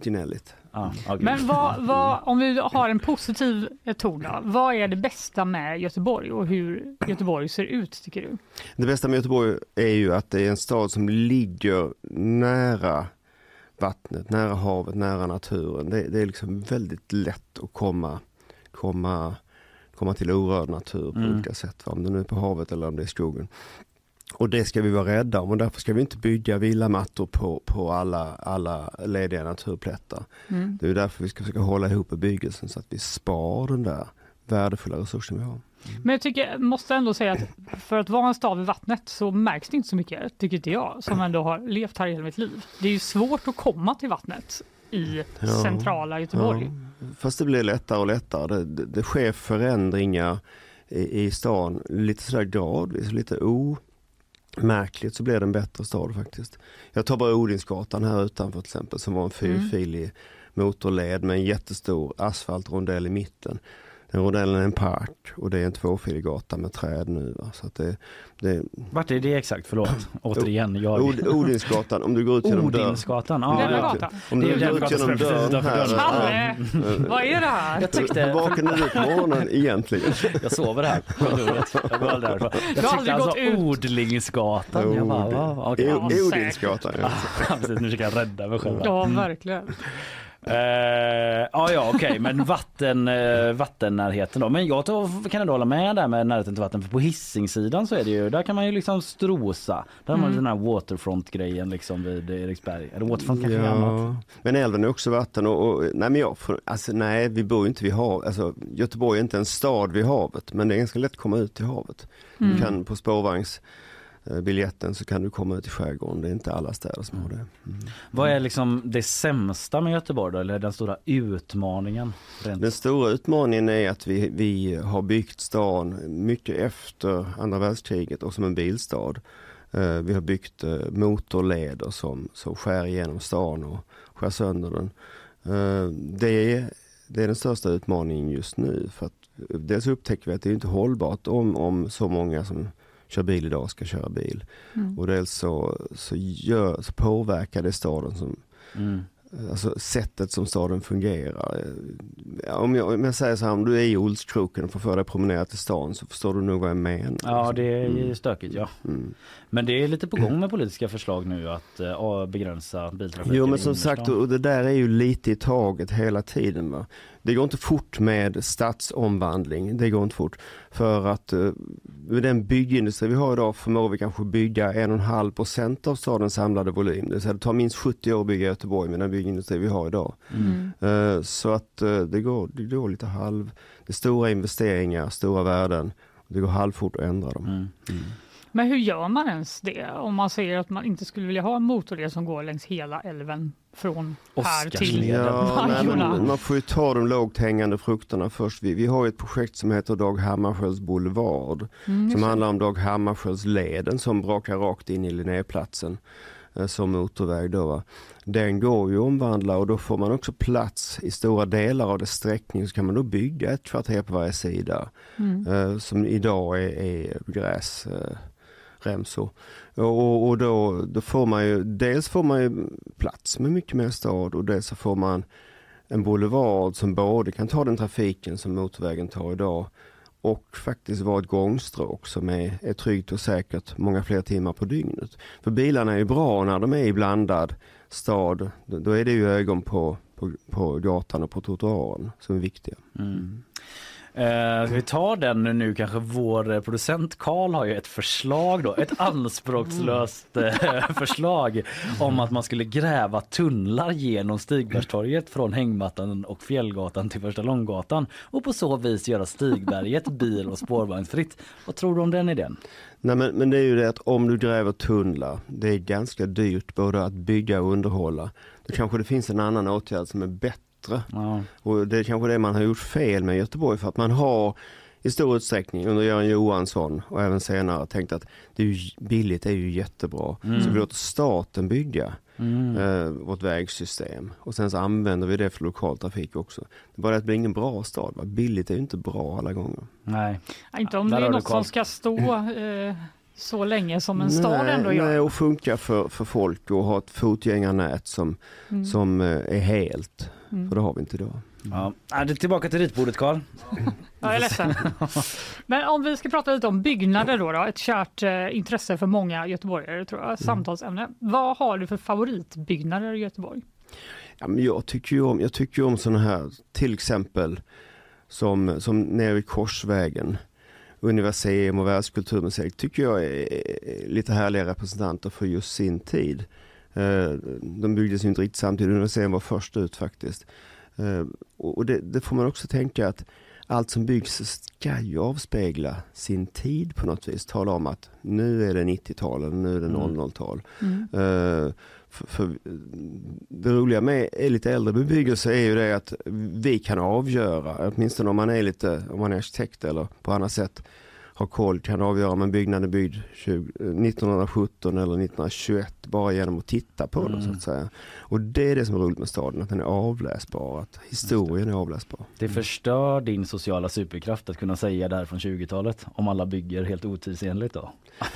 gnälligt. Ah, okay. Men vad, vad, om vi har en positiv ton vad är det bästa med Göteborg och hur Göteborg ser ut tycker du? Det bästa med Göteborg är ju att det är en stad som ligger nära vattnet, nära havet, nära naturen. Det, det är liksom väldigt lätt att komma, komma, komma till orörd natur på mm. olika sätt. Om det nu är på havet eller om det är skogen. Och det ska vi vara rädda om och därför ska vi inte bygga villamattor på, på alla, alla lediga naturplättar. Mm. Det är därför vi ska försöka hålla ihop bebyggelsen så att vi spar den där värdefulla resursen vi har. Men jag tycker, måste ändå säga att för att vara en stad vid vattnet så märks det inte så mycket, tycker inte jag, som ändå har levt här hela mitt liv. Det är ju svårt att komma till vattnet i Ja. centrala Göteborg. Ja, fast det blir lättare och lättare. Det, det, det sker förändringar i, i stan lite sådär gradvis, lite omärkligt så blir det en bättre stad faktiskt. Jag tar bara Odinsgatan här utanför till exempel som var en fyrfilig motorled med en jättestor asfaltrondell i mitten. Den rondellen är en park och det är en tvåfilig gata med träd nu. Va? Så att det, det, Vart är det exakt? Förlåt. Återigen. Jag... Od, Odinsgatan, om du går ut genom dörren. Odinsgatan. Ja, gata. Om Det du går ut genom dörren här. Kalle, vad är det här? jag tyckte... Vaknar du på morgonen egentligen? Jag sover här på kontoret. Jag går aldrig därifrån. Jag har tyckte ut. Odlingsgatan. Jag bara, va, va, okej. O- Ja, Odinsgatan. Ja. Precis, nu försöker jag rädda mig själv. Ja, verkligen. Eh, ja, ja, okej, men vatten, eh, vattennärheten då. Men jag tar, kan ändå hålla med där med närheten till vatten. För på Hisingssidan så är det ju, där kan man ju liksom strosa. Där har man Mm. den här waterfront-grejen liksom vid Eriksberg. Eller waterfront kanske är annat. Ja, men älven är också vatten och, och nej men jag, alltså nej vi bor ju inte vid havet, alltså Göteborg är inte en stad vid havet men det är ganska lätt att komma ut till havet. Mm. Du kan på spårvagnsbiljetten så kan du komma ut i skärgården, det är inte alla städer som har det. Mm. Vad är liksom det sämsta med Göteborg då? Eller den stora utmaningen? Rent? Den stora utmaningen är att vi, vi har byggt stan mycket efter andra världskriget och som en bilstad. Eh, Vi har byggt eh, motorleder som, som skär igenom stan och skär sönder den. Eh, Det är, det är den största utmaningen just nu. För att dels upptäcker vi att det är inte hållbart om, om så många som kör bil idag ska köra bil. Mm. Och dels så, så, gör, så påverkar det staden som, Mm. Alltså sättet som staden fungerar. Om jag, om jag säger så här, om du är i Olskroken och får för dig promenera till stan så förstår du nog vad jag menar. Ja, det är ju Mm. stökigt ja. Mm. Men det är lite på gång med politiska förslag nu att uh, begränsa biltrafiken. Jo men som sagt, och det där är ju lite i taget hela tiden. Va? Det går inte fort med stadsomvandling, det går inte fort. För att eh, med den byggindustri vi har idag förmår vi kanske bygga en och en halv procent av stadens samlade volym. Det, säga det tar minst 70 år att bygga Göteborg med den byggindustri vi har idag. Mm. Eh, Så att eh, det går, det går lite halv, det är stora investeringar, stora värden. Det går halvfort att ändra dem. Mm. Men hur gör man ens det om man säger att man inte skulle vilja ha en motorled som går längs hela älven från här till. Ja, nej, man får ju ta de lågt hängande frukterna först. Vi, vi har ju ett projekt som heter Dag Hammarskjölds Boulevard. Mm, Som det. handlar om Dag Hammarskjöldsleden som brakar rakt in i Linnéplatsen eh, som motorväg då. Va? Den går ju att omvandla och då får man också plats i stora delar av dess sträckning så kan man då bygga ett kvarter på varje sida Mm. eh, som idag är, är gräs. Remsor. Och, och då, då får man ju, dels får man ju plats med mycket mer stad och dels så får man en boulevard som både kan ta den trafiken som motorvägen tar idag och faktiskt vara ett gångstråk som är, är tryggt och säkert många fler timmar på dygnet. För bilarna är ju bra när de är i blandad stad. Då, då är det ju ögon på, på, på gatan och på trottoaren som är viktiga. Mm. Eh, ska vi ta den nu kanske vår eh, producent Karl har ju ett förslag då, ett anspråkslöst eh, förslag om att man skulle gräva tunnlar genom Stigbergstorget från Hängmattan och Fjällgatan till Första Långgatan och på så vis göra Stigberget bil och spårvagnsfritt. Vad tror du om den idén? Nej men, men det är ju det att om du gräver tunnlar, det är ganska dyrt både att bygga och underhålla. Då kanske det finns en annan åtgärd som är bättre. Ja. Och det är kanske det man har gjort fel med Göteborg för att man har i stor utsträckning under Göran Johansson och även senare tänkt att det är ju, billigt är ju jättebra. Så vi låter staten bygga Mm. eh, vårt vägsystem och sen så använder vi det för lokaltrafik också. Det är bara att det blir ingen bra stad. Va? Billigt är ju inte bra alla gånger. Nej. Ja, inte om Där det är något som ska stå eh, så länge som en stad nej, ändå nej, gör. och funka för, för folk och ha ett fotgängarnät som, Mm. som eh, är helt. Mm. För det har vi inte idag. Ja. Är det tillbaka till ritbordet Karl. Jag är ledsen. Men om vi ska prata lite om byggnader då, då ett kärt eh, intresse för många göteborgare tror Mm. jag, samtalsämne. Vad har du för favoritbyggnader i Göteborg? Ja, men jag tycker ju om, jag tycker ju om sådana här, till exempel som, som nere vid Korsvägen. Universium och Världskulturmuseet tycker jag är är lite härliga representanter för just sin tid. Eh, De byggdes inte riktigt samtidigt, Universium var först ut faktiskt. Eh, Och det, det får man också tänka att allt som byggs ska ju avspegla sin tid på något vis. Tala om att nu är det 90-tal eller nu är det Mm. 00-tal. Mm. Eh, för, för det roliga med lite äldre bebyggelse är ju det att vi kan avgöra, åtminstone om man är lite, om man är arkitekt eller på annat sätt har koll, kan avgöra om en byggnad är byggd 20, 1917 eller 1921 bara genom att titta på den så Mm. att säga. Och det är det som är roligt med staden, att den är avläsbar, att historien är avläsbar. Det förstör din sociala superkraft att kunna säga det här från 20-talet om alla bygger helt otidsenligt då.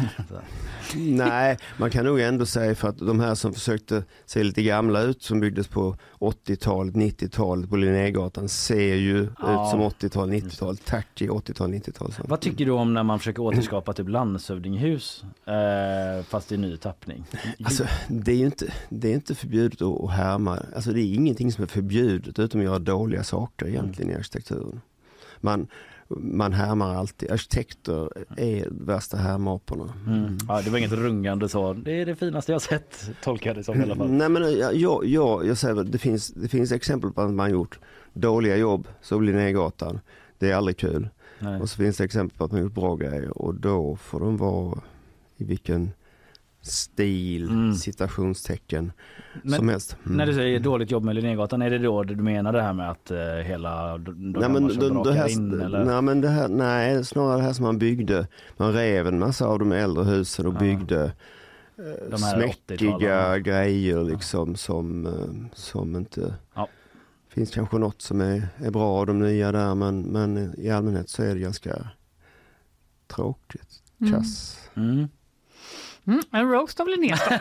Nej, man kan nog ändå säga för att de här som försökte se lite gamla ut som byggdes på 80-talet, 90-talet på Linnégatan ser ju Ja. ut som 80-tal, 90-tal, tacky 80-tal, 90-tal. så. Vad tycker du om när man försöker återskapa typ landshövdinghus eh, fast i ny tappning? Alltså, det är ju inte, det är inte förbjudet att, härma, alltså det är ingenting som är förbjudet utom att göra dåliga saker egentligen i arkitekturen. Man, man härmar alltid, arkitekter är värsta härmaporna. Mm. Ja, det var inget rungande så. Det är det finaste jag sett tolkar jag det som i alla fall. Nej men jag, jag, jag, jag säger det finns, det finns exempel på att man gjort dåliga jobb, så Linnégatan, det är aldrig kul. Nej. Och så finns det exempel på att man gjort bra grejer och då får de vara i vilken stil, Mm. citationstecken Men som helst. Mm. När du säger dåligt jobb med Linnégatan, är det då du menar det här med att eh, hela Nej men, som det, här, in eller? nej, men det här, nej, snarare det här som man byggde. Man rev en massa av de äldre husen och Ja. byggde eh, smäckiga 80-talarna. grejer liksom som, eh, som inte... Ja. Finns kanske något som är, är bra av de nya där men, men i allmänhet så är det ganska tråkigt, Mm. kass. Mm. Mm, en roast av Linnéstan.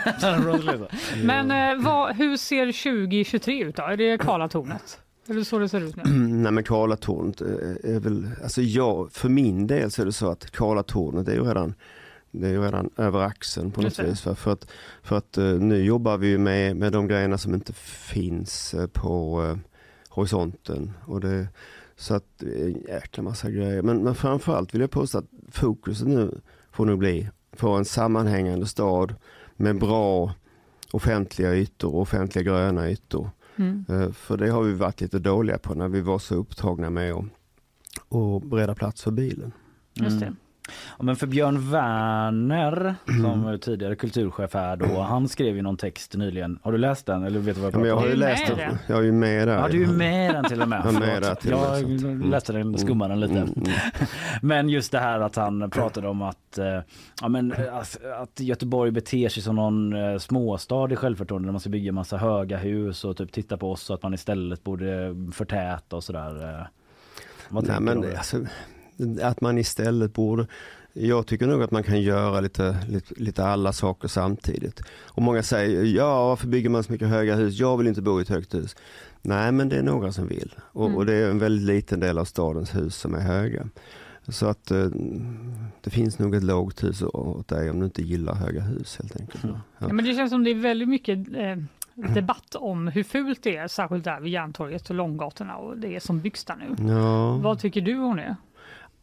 Men eh, vad, hur ser 2023 ut då? Är det Karlatornet? Är det så det ser ut nu? Nej men Karlatornet är, är väl, alltså jag, för min del så är det så att Karlatornet är ju redan det är ju redan över axeln på något vis. För, att, för att eh, nu jobbar vi ju med, med de grejerna som inte finns eh, på eh, horisonten. Och det, så att det är en jäkla massa grejer. Men, men framförallt vill jag påstå att fokuset nu får nog bli på en sammanhängande stad med bra offentliga ytor och offentliga gröna ytor. Mm. Eh, För det har vi varit lite dåliga på när vi var så upptagna med att, att bereda plats för bilen. Just det. Mm. Ja, men för Björn Werner som är tidigare kulturchef här då, han skrev ju någon text nyligen. Har du läst den eller vet du vad Ja, jag men jag har ju läst med den. den? Jag är ju med där. Ja du är med den till och med. Jag med till med, så Jag mm. läste den, skummade den lite. Mm, mm. Men just det här att han pratade om att, eh, ja, men, eh, att, Göteborg beter sig som någon eh, småstad i självförtroende när man ska bygga massa höga hus och typ titta på oss och att man istället borde förtäta och sådär. Vad Nej, men du om det, det? alltså, att man istället borde jag tycker nog att man kan göra lite, lite, lite alla saker samtidigt. Och många säger, ja varför bygger man så mycket höga hus? Jag vill inte bo i ett högt hus. Nej men det är några som vill. Och, Mm. och det är en väldigt liten del av stadens hus som är höga. Så att eh, det finns nog ett lågt hus åt dig om du inte gillar höga hus helt enkelt. Mm. Ja. Ja, men det känns som det är väldigt mycket eh, debatt om hur fult det är, särskilt där vid Järntorget och Långgatorna och det som byggs där nu. Ja. Vad tycker du om det?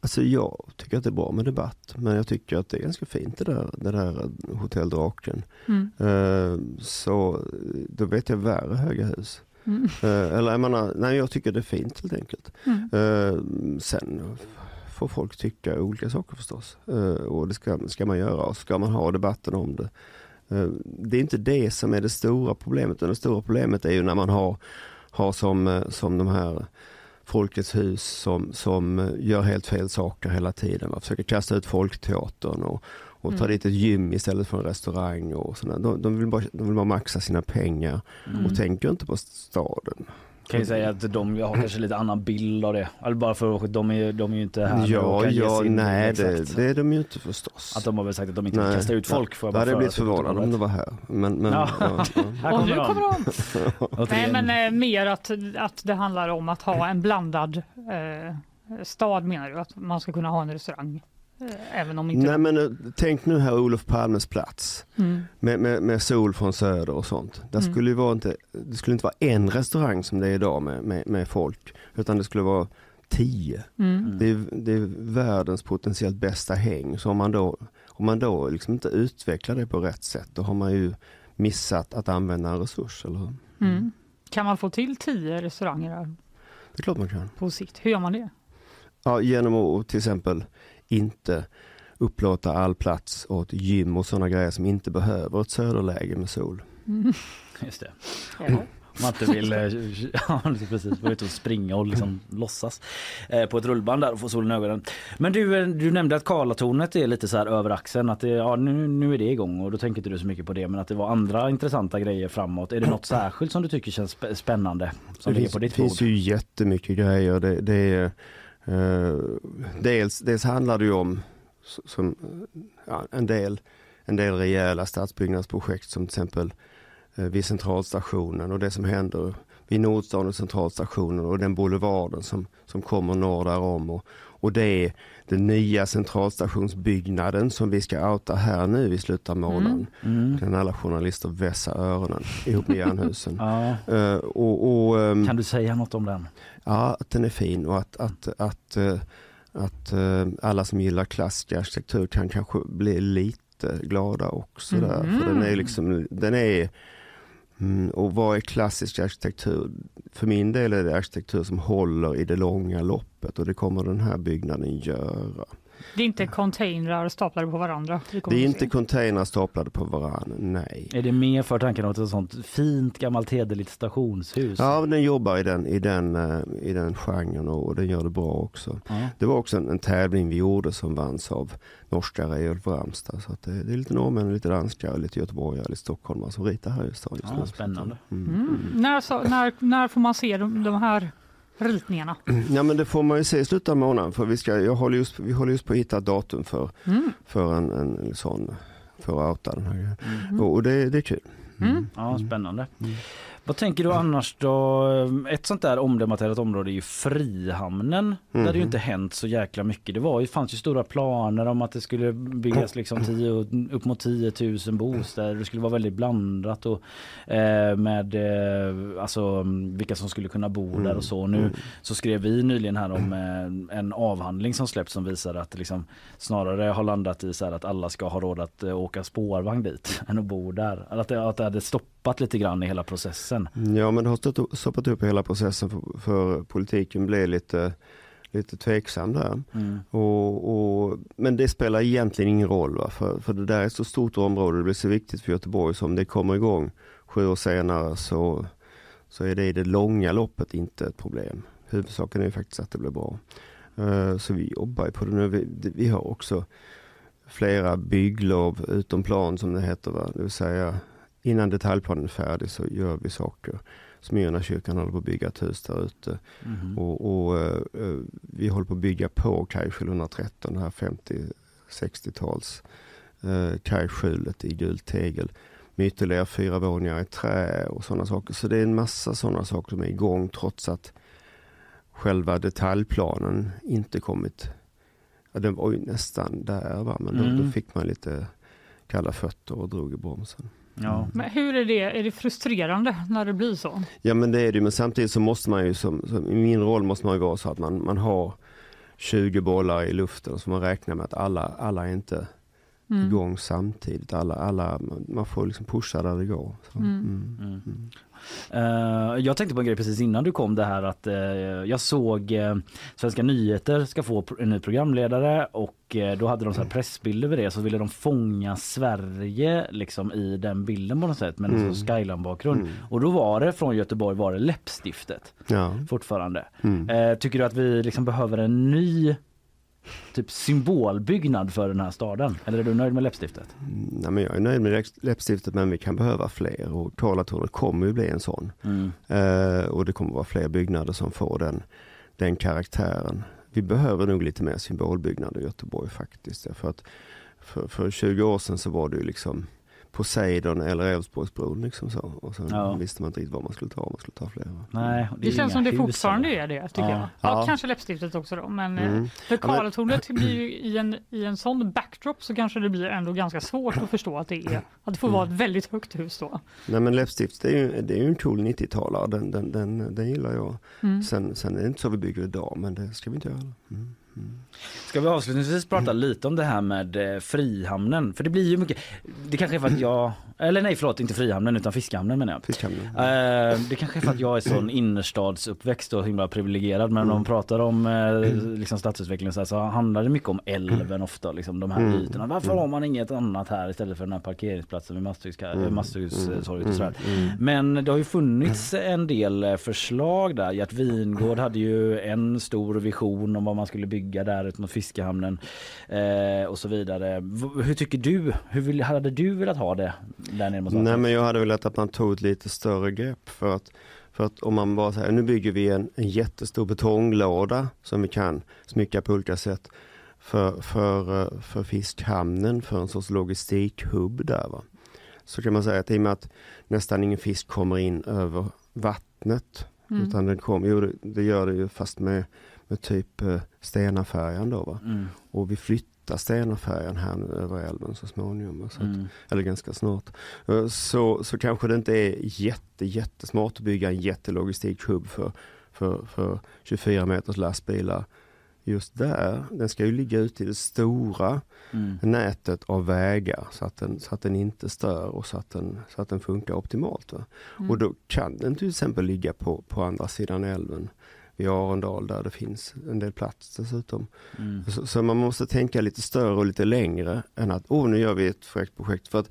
Alltså jag tycker att det är bra med debatt men jag tycker att det är ganska fint det där, det där Hotell Draken. Mm. Eh, så då vet jag värre höga hus. Mm. Eh, eller jag menar, nej jag tycker det är fint helt enkelt. Mm. Eh, sen får folk tycka olika saker förstås. Och det ska, ska man göra och ska man ha debatten om det. Det är inte det som är det stora problemet. utan Det stora problemet är ju när man har, har som, som de här Folkets hus som, som gör helt fel saker hela tiden. Man försöker kasta ut Folkteatern och, och ta Mm. dit ett gym istället för en restaurang. Och sådär. De, de, vill bara, de vill bara maxa sina pengar Mm. och tänker inte på staden. Kan ju säga att de har kanske lite annan bild av det. Eller bara för att de är, de är ju inte här Ja, ja, nej det, det är de ju inte förstås. Att de har väl sagt att de inte vill Nej. kasta ut folk. Får jag Då bara hade blivit förvånad om det var här. Men, men, Ja. ja. Ja, Här Och kommer nu de. kommer de! Nej, men eh, mer att, att det handlar om att ha en blandad eh, stad menar du? Att man ska kunna ha en restaurang? Även om inte... Nej men eh, tänk nu här Olof Palmes plats Mm. med, med, med sol från söder och sånt. Där Mm. skulle ju vara inte, det skulle inte vara en restaurang som det är idag med, med, med folk. Utan det skulle vara tio. Mm. Det, är, det är världens potentiellt bästa häng. Så om man då, om man då liksom inte utvecklar det på rätt sätt då har man ju missat att använda en resurs. Eller hur? Mm. Kan man få till tio restauranger där Det är klart man kan. på sikt? Hur gör man det? Ja, genom att till exempel inte upplåta all plats åt gym och sådana grejer som inte behöver ett söderläge med sol. Mm. Just det. Ja. Om man inte vill, eh, ja, precis, vara ute och springa och liksom låtsas eh, på ett rullband där och få solen i ögonen. Men du, eh, du nämnde att Karlatornet är lite så här över axeln, att det, ja, nu, nu är det igång och då tänker inte du så mycket på det men att det var andra intressanta grejer framåt. Är det något särskilt som du tycker känns sp- spännande? Som det finns, på ditt finns ju jättemycket grejer. Det, det är, dels, dels handlar det ju om som, ja, en, del, en del rejäla stadsbyggnadsprojekt som till exempel eh, vid centralstationen och det som händer vid Nordstan och centralstationen och den boulevarden som, som kommer norr därom. Och, och det är den nya centralstationsbyggnaden som vi ska outa här nu i slutet av månaden. Mm. Kan alla journalister vässa öronen ihop med Jernhusen. Ja. Eh, och, och, ehm, Kan du säga något om den? Ja, att den är fin och att, att, att, eh, att eh, alla som gillar klassisk arkitektur kan kanske bli lite glada också där. För den är liksom, den är, mm, och vad är klassisk arkitektur? För min del är det arkitektur som håller i det långa loppet och det kommer den här byggnaden göra. Det är inte containrar staplade på varandra. Det är inte containrar staplade på varandra, nej. Är det mer för tanken åt ett sånt fint gammalt hederligt stationshus? Ja, den jobbar i den, i den, eh, i den genren och, den gör det bra också. Ja. Det var också en, en tävling vi gjorde som vanns av norska Reiulf Ramstad. Så att det, det är lite norrmän, lite danskar, lite göteborgare, lite stockholmare som ritar här i stan just Ja, nu. spännande. Mm. Mm. När, så, när, när får man se de, de här ritningarna? Ja men det får man ju se i slutet av månaden för vi, ska, jag håller just, vi håller just på att hitta ett datum för, Mm. för en, en, sån, för att outa den här grejen. Mm. Och, och det, det är kul. Mm. Ja, spännande. Mm. Vad tänker du annars då? Ett sånt där omdebatterat område är ju Frihamnen. Där det ju Mhm. inte hänt så jäkla mycket. Det var ju, fanns ju stora planer om att det skulle byggas liksom 10, upp mot 10 000 bostäder. Det skulle vara väldigt blandat och eh, med eh, alltså vilka som skulle kunna bo där och så. Nu Mm. så skrev vi nyligen här om eh, en avhandling som släppts som visar att liksom snarare har landat i så att alla ska ha råd att eh, åka spårvagn dit än att bo där. Att det, att det hade stoppat lite grann i hela processen. Ja men det har stoppat upp hela processen för, för politiken blev lite, lite tveksam där. Mm. Och, och, men det spelar egentligen ingen roll va? För, för det där är ett så stort område, det blir så viktigt för Göteborg som det kommer igång sju år senare så, så är det i det långa loppet inte ett problem. Huvudsaken är ju faktiskt att det blir bra. Eh, så vi jobbar på det nu. Vi, det- vi har också flera bygglov utom plan som det heter. Va? Det vill säga innan detaljplanen är färdig så gör vi saker. Smyrnakyrkan håller på att bygga ett hus där ute. Mhm. Och, och eh, eh, vi håller på att bygga på Kajskjul 113, det här 50-60-tals uh, kajskjulet i gult tegel. Med ytterligare fyra våningar i trä och sådana saker. Så det är en massa sådana saker som är igång trots att själva detaljplanen inte kommit. Ja, den var ju nästan där va, men då, Mm. då fick man lite kalla fötter och drog i bromsen. Ja. Men hur är det? Är det frustrerande när det blir så? Ja men det är det ju, men samtidigt så måste man ju som, som i min roll måste man ju vara så att man, man har 20 bollar i luften så man räknar med att alla, alla inte Mm. igång samtidigt. Alla, alla, man- får liksom pusha där det går. Så, Mm. mm. Mm. Mm. Eh, jag tänkte på en grej precis innan du kom det här att eh, jag såg uh, Svenska nyheter ska få en ny programledare och då hade de så här pressbild över det så ville de fånga Sverige liksom i den bilden på något sätt med en Mm. sån skyline bakgrund. Mm. Och då var det från Göteborg var det läppstiftet Ja. fortfarande. Mm. Tycker du att vi liksom behöver en ny typ symbolbyggnad för den här staden? Eller är du nöjd med läppstiftet? Mm, Nej, men jag är nöjd med läpp- läppstiftet men vi kan behöva fler och Karlatornet kommer ju bli en sån. Mm. Eh, och det kommer vara fler byggnader som får den, den karaktären. Vi behöver nog lite mer symbolbyggnader i Göteborg faktiskt. För, att för, för 20 år sedan så var det ju liksom Poseidon eller Älvsborgsbron liksom så. Och sen Ja. visste man inte riktigt vad man skulle ta, om man skulle ta fler. va? Nej, Det, är känns som det fortfarande eller? är det, tycker Ja. jag. Ja, Ja. Kanske läppstiftet också då, men eh, Mm. för men- Karlatornet blir ju i en, i en sån backdrop så kanske det blir ändå ganska svårt att förstå att det är att det får vara ett väldigt högt hus då. Nej men läppstift det är ju, det är ju en cool 90-talare, den, den, den, den gillar jag. Mm. Sen, sen är det inte så vi bygger idag men det ska vi inte göra. Mm. Mm. Ska vi avslutningsvis prata lite om det här med eh, Frihamnen? För det blir ju mycket, det kanske är för att jag Eller nej förlåt inte Frihamnen utan Fiskhamnen menar jag. Fiskhamnen. Eh, det kanske är för att jag är sån innerstadsuppväxt och himla privilegierad men Mm. om de pratar om eh, liksom stadsutveckling så, här, så handlar det mycket om älven ofta liksom de här Mm. ytorna. Varför har man inget annat här istället för den här parkeringsplatsen vid Mm. Masthuggstorget och sådär. Mm. Men det har ju funnits en del eh, förslag där. Gert Wingård hade ju en stor vision om vad man skulle bygga där ut mot Fiskehamnen eh, och så vidare. V- hur tycker du? Hur vill, hade du velat ha det där nere mot Nej men jag hade velat att man tog ett lite större grepp för att, för att om man bara säger nu bygger vi en, en jättestor betonglåda som vi kan smycka på olika sätt för, för, eh, för fiskhamnen, för en sorts logistikhubb där va. Så kan man säga att i och med att nästan ingen fisk kommer in över vattnet Mm. utan den kommer, jo det, det gör det ju fast med, med typ eh, Stenafärjan då va. Mm. Och vi flyttar Stenafärjan här nu över älven så småningom. Så att, Mm. eller ganska snart. Eh, Så, så kanske det inte är jätte, jättesmart att bygga en jättelogistikhubb för, för, för 24 meters lastbilar just där. Den ska ju ligga ute i det stora Mm. nätet av vägar så att den, så att den inte stör och så att den, så att den funkar optimalt. Va? Mm. Och då kan den till exempel ligga på, på andra sidan älven vid Arendal där det finns en del plats dessutom. Mm. Så, så man måste tänka lite större och lite längre än att åh nu gör vi ett projekt, projekt. För att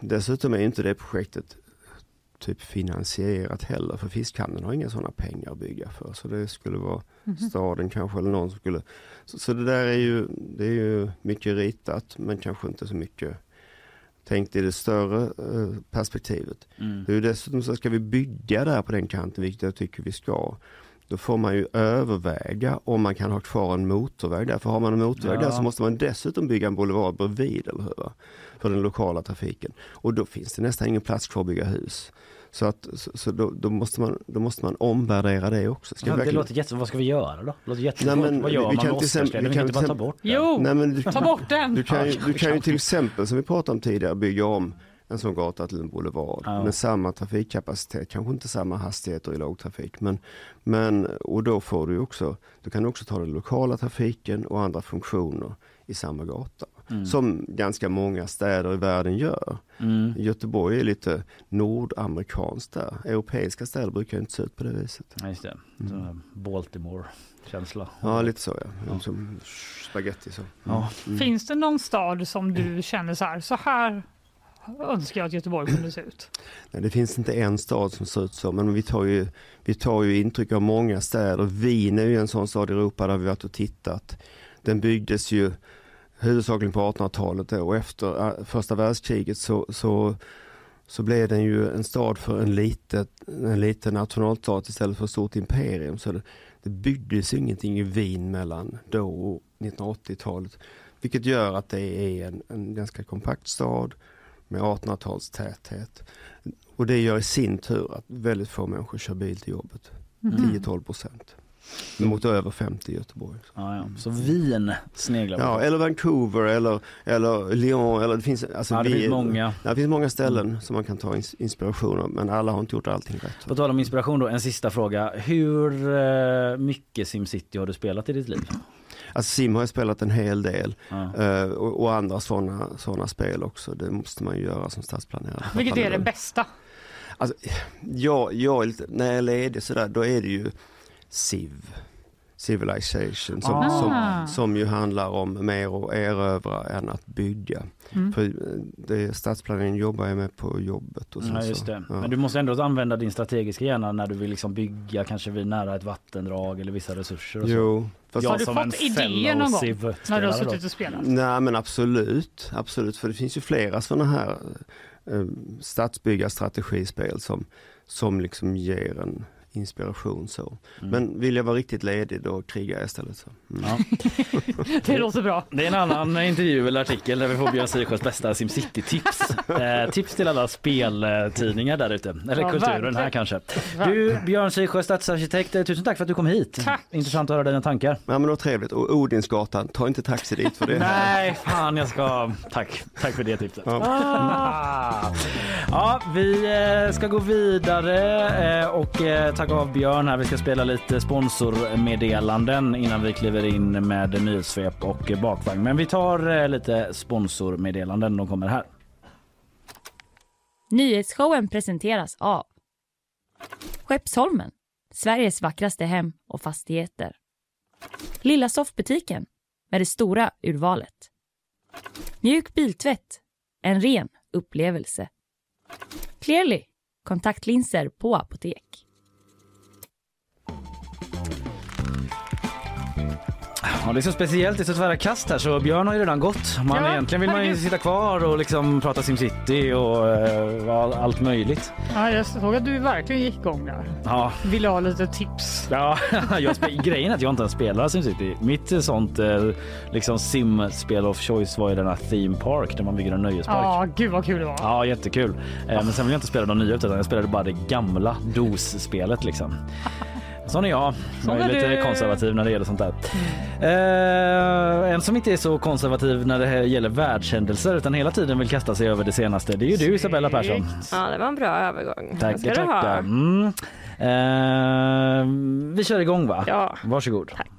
dessutom är ju inte det projektet typ finansierat heller för fiskhandeln har inga sådana pengar att bygga för. Så det skulle vara staden kanske eller någon som skulle. Så, så det där är ju, det är ju mycket ritat men kanske inte så mycket tänkt i det större eh, perspektivet. Mm. Det är ju dessutom så ska vi bygga där på den kanten, vilket jag tycker vi ska. Då får man ju överväga om man kan ha kvar en motorväg där. För har man en motorväg Ja. där så måste man dessutom bygga en boulevard bredvid, eller hur? För den lokala trafiken. Och då finns det nästan ingen plats kvar att bygga hus. Så, att, så, så då, då, måste man, då måste man omvärdera det också. Ska Ja, vi det verkligen- låter jätte... Vad ska vi göra då? Det låter Nej, jättesvårt. men Vad gör vi man kan med Oscarsleden? vi kan inte bara ta bort den. Jo, Nej, men du, ta bort den! du kan, ju, du kan ju till exempel, som vi pratade om tidigare, bygga om en sån gata till en boulevard Ja. med samma trafikkapacitet, kanske inte samma hastigheter i lågtrafik. Men, men, och då får du också, då kan du också ta den lokala trafiken och andra funktioner i samma gata. Mm. Som ganska många städer i världen gör. Mm. Göteborg är lite nordamerikanskt där. Europeiska städer brukar inte se ut på det viset. Ja, just det. Så Baltimore-känsla. Ja, lite så ja. Ja. Som spaghetti så. Ja. Mm. Finns det någon stad som du känner så här, så här önskar jag att Göteborg kunde se ut? Nej, det finns inte en stad som ser ut så, men vi tar ju, vi tar ju intryck av många städer. Wien är ju en sån stad i Europa där vi varit och tittat. Den byggdes ju huvudsakligen på 1800-talet och efter äh, första världskriget så, så, så blev den ju en stad för en, litet, en liten nationalstat istället för ett stort imperium. Så det, det byggdes ju ingenting i Wien mellan då och 1980-talet. Vilket gör att det är en, en ganska kompakt stad med 1800-talstäthet. Och det gör i sin tur att väldigt få människor kör bil till jobbet. Mhm. 10-12 procent. Mot över 50 i Göteborg. Ja, ja. Så Wien sneglar vi Ja, eller Vancouver eller, eller Lyon. Eller det, finns, alltså Ja, det vi- finns många. Ja, det finns många ställen som man kan ta ins- inspiration av men alla har inte gjort allting rätt. På tal om inspiration då, en sista fråga. Hur eh, mycket SimCity har du spelat i ditt liv? Alltså Sim har jag spelat en hel del Ja. eh, och, och andra sådana såna spel också. Det måste man ju göra som stadsplanerare. Vilket är det bästa? Alltså, jag, jag lite, när jag är ledig sådär, då är det ju Civ. Civilization som, Ah. som, som ju handlar om mer att erövra än att bygga. Mm. För eh, det, stadsplaneringen jobbar jag med på jobbet. Och sen Ja, just så, det. ja. Men du måste ändå använda din strategiska hjärna när du vill liksom bygga kanske vid nära ett vattendrag eller vissa resurser. Jo, fast, Har du som fått idéer någon gång När du har suttit och spelat? nej men absolut, absolut. För det finns ju flera sådana här eh, stadsbyggarstrategispel som, som liksom ger en inspiration så. Mm. Men vill jag vara riktigt ledig då krigar jag istället. Så. Mm. Ja. Det låter bra. Det är en annan intervju eller artikel där vi får Björn Siersjös bästa SimCity-tips. Eh, tips till alla speltidningar där ute. Eller Ja, kulturen verkligen. här kanske. Du Björn Siersjö, stadsarkitekt, eh, tusen tack för att du kom hit. Tack. Intressant att höra dina tankar. Ja men det var trevligt. Och Odinsgatan, ta inte taxi dit för det. Nej, fan jag ska... Tack, tack för det tipset. Ja. Ah. Ja, vi eh, ska gå vidare eh, och tacka av Björn här. Vi ska spela lite sponsormeddelanden innan vi kliver in med nyhetssvep och bakvagn. Men vi tar eh, lite sponsormeddelanden. De kommer här. Nyhetsshowen presenteras av Skeppsholmen, Sveriges vackraste hem och fastigheter. Lilla soffbutiken med det stora urvalet. Mjuk biltvätt, en ren upplevelse. Clearly, kontaktlinser på apotek. Ja, det är så speciellt, det är så tvära kast här så Björn har ju redan gått. Man, Ja, egentligen vill man ju sitta kvar och liksom prata SimCity och all, allt möjligt. Ja, jag såg att du verkligen gick igång där. Ja, Ville ha lite tips. ja jag grejen är att jag inte ens spelar SimCity. Mitt eh, sånt eh, liksom sim-spel of choice var ju denna Theme Park där man bygger en nöjespark. Ja, gud vad kul det var. Ja, jättekul. Eh, Men sen vill jag inte spela de nya utan jag spelade bara det gamla DOS-spelet liksom. Sån är jag. Sån jag är är lite du. konservativ när det gäller sånt där. Eh, en som inte är så konservativ när det gäller världshändelser utan hela tiden vill kasta sig över det senaste. Det är ju du Isabella Persson. Snyggt. Ja, det var en bra övergång. Tackar, ska du ha. Mm. Eh, vi kör igång va? Ja. Varsågod. Tack.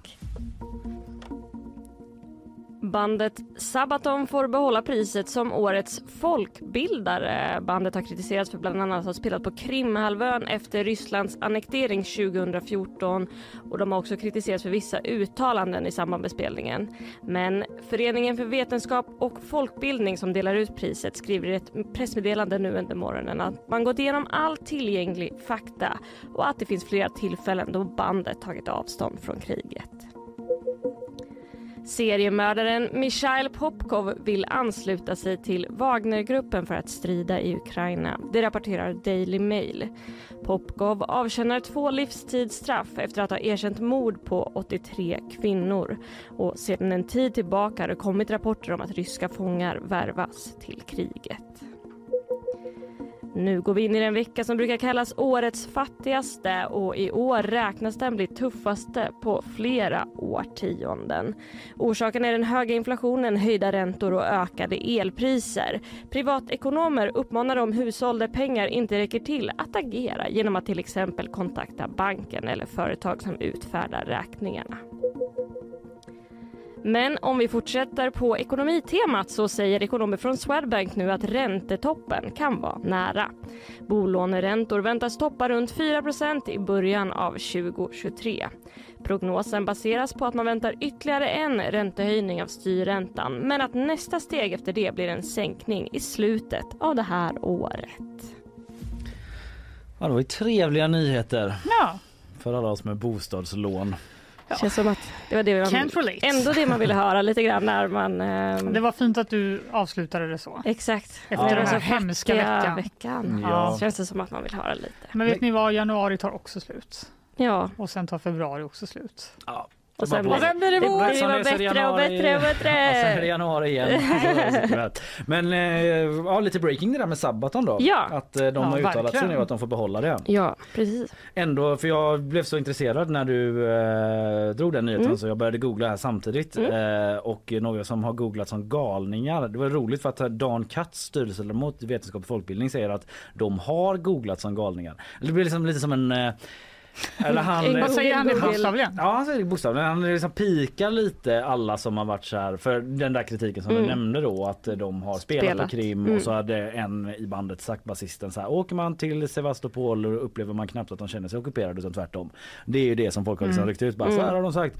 Bandet Sabaton får behålla priset som årets folkbildare. Bandet har kritiserats för bland annat att ha spelat på Krimhalvön efter Rysslands annektering 2014 och de har också kritiserats för vissa uttalanden i samband med spelningen. Men Föreningen för vetenskap och folkbildning som delar ut priset skriver i ett pressmeddelande nu under morgonen att man gått igenom all tillgänglig fakta och att det finns flera tillfällen då bandet tagit avstånd från kriget. Seriemördaren Mikhail Popkov vill ansluta sig till Wagnergruppen för att strida i Ukraina. Det rapporterar Daily Mail. Popkov avtjänar två livstidsstraff efter att ha erkänt mord på 83 kvinnor. Och sedan en tid tillbaka har det kommit rapporter om att ryska fångar värvas till kriget. Nu går vi in i den vecka som brukar kallas årets fattigaste och i år räknas den bli tuffaste på flera årtionden. Orsaken är den höga inflationen, höjda räntor och ökade elpriser. Privatekonomer uppmanar de hushåll där pengar inte räcker till att agera genom att till exempel kontakta banken eller företag som utfärdar räkningarna. Men om vi fortsätter på ekonomitemat så säger ekonomer från Swedbank nu att räntetoppen kan vara nära. Bolåneräntor väntas toppa runt 4% i början av 2023. Prognosen baseras på att man väntar ytterligare en räntehöjning av styrräntan men att nästa steg efter det blir en sänkning i slutet av det här året. Ja, det var ju trevliga nyheter Ja, för alla oss med bostadslån. Ja. Känns som att det var det man, Can't relate. ändå det man ville höra lite grann när man... ehm, det var fint att du avslutade det så. Exakt. Efter Ja. den här hemska fattiga veckan. Ja. Så känns det som att man vill höra lite. Men vet ni vad, januari tar också slut. Ja, Och sen tar februari också slut. Ja. Och sen, blir, sen blir det det vår. är det bättre och bättre och sen är det bättre. januari igen. Men eh, ja, lite breaking det där med Sabaton då. Ja. Att eh, de Ja, har uttalat sig verkligen. nu att de får behålla det. Ja, precis. Ändå, för jag blev så intresserad när du eh, drog den nyheten Mm. så jag började googla här samtidigt. Eh, och några som har googlat som galningar. Det var roligt för att Dan Katz, styrelseledamot i Vetenskap och folkbildning säger att de har googlat som galningar. Det blir liksom lite som en eh, eller han, Vad säger han bokstavligen? Ja, han säger det bokstavligen. Han liksom pikar lite alla som har varit så här för den där kritiken som Mm. du nämnde då att de har spelat, Spelat. på Krim Mm. och så hade en i bandet sagt basisten så här åker man till Sevastopol och upplever man knappt att de känner sig ockuperade utan tvärtom. Det är ju det som folk har liksom Mm. ryckt ut bara så Mm. här har de sagt.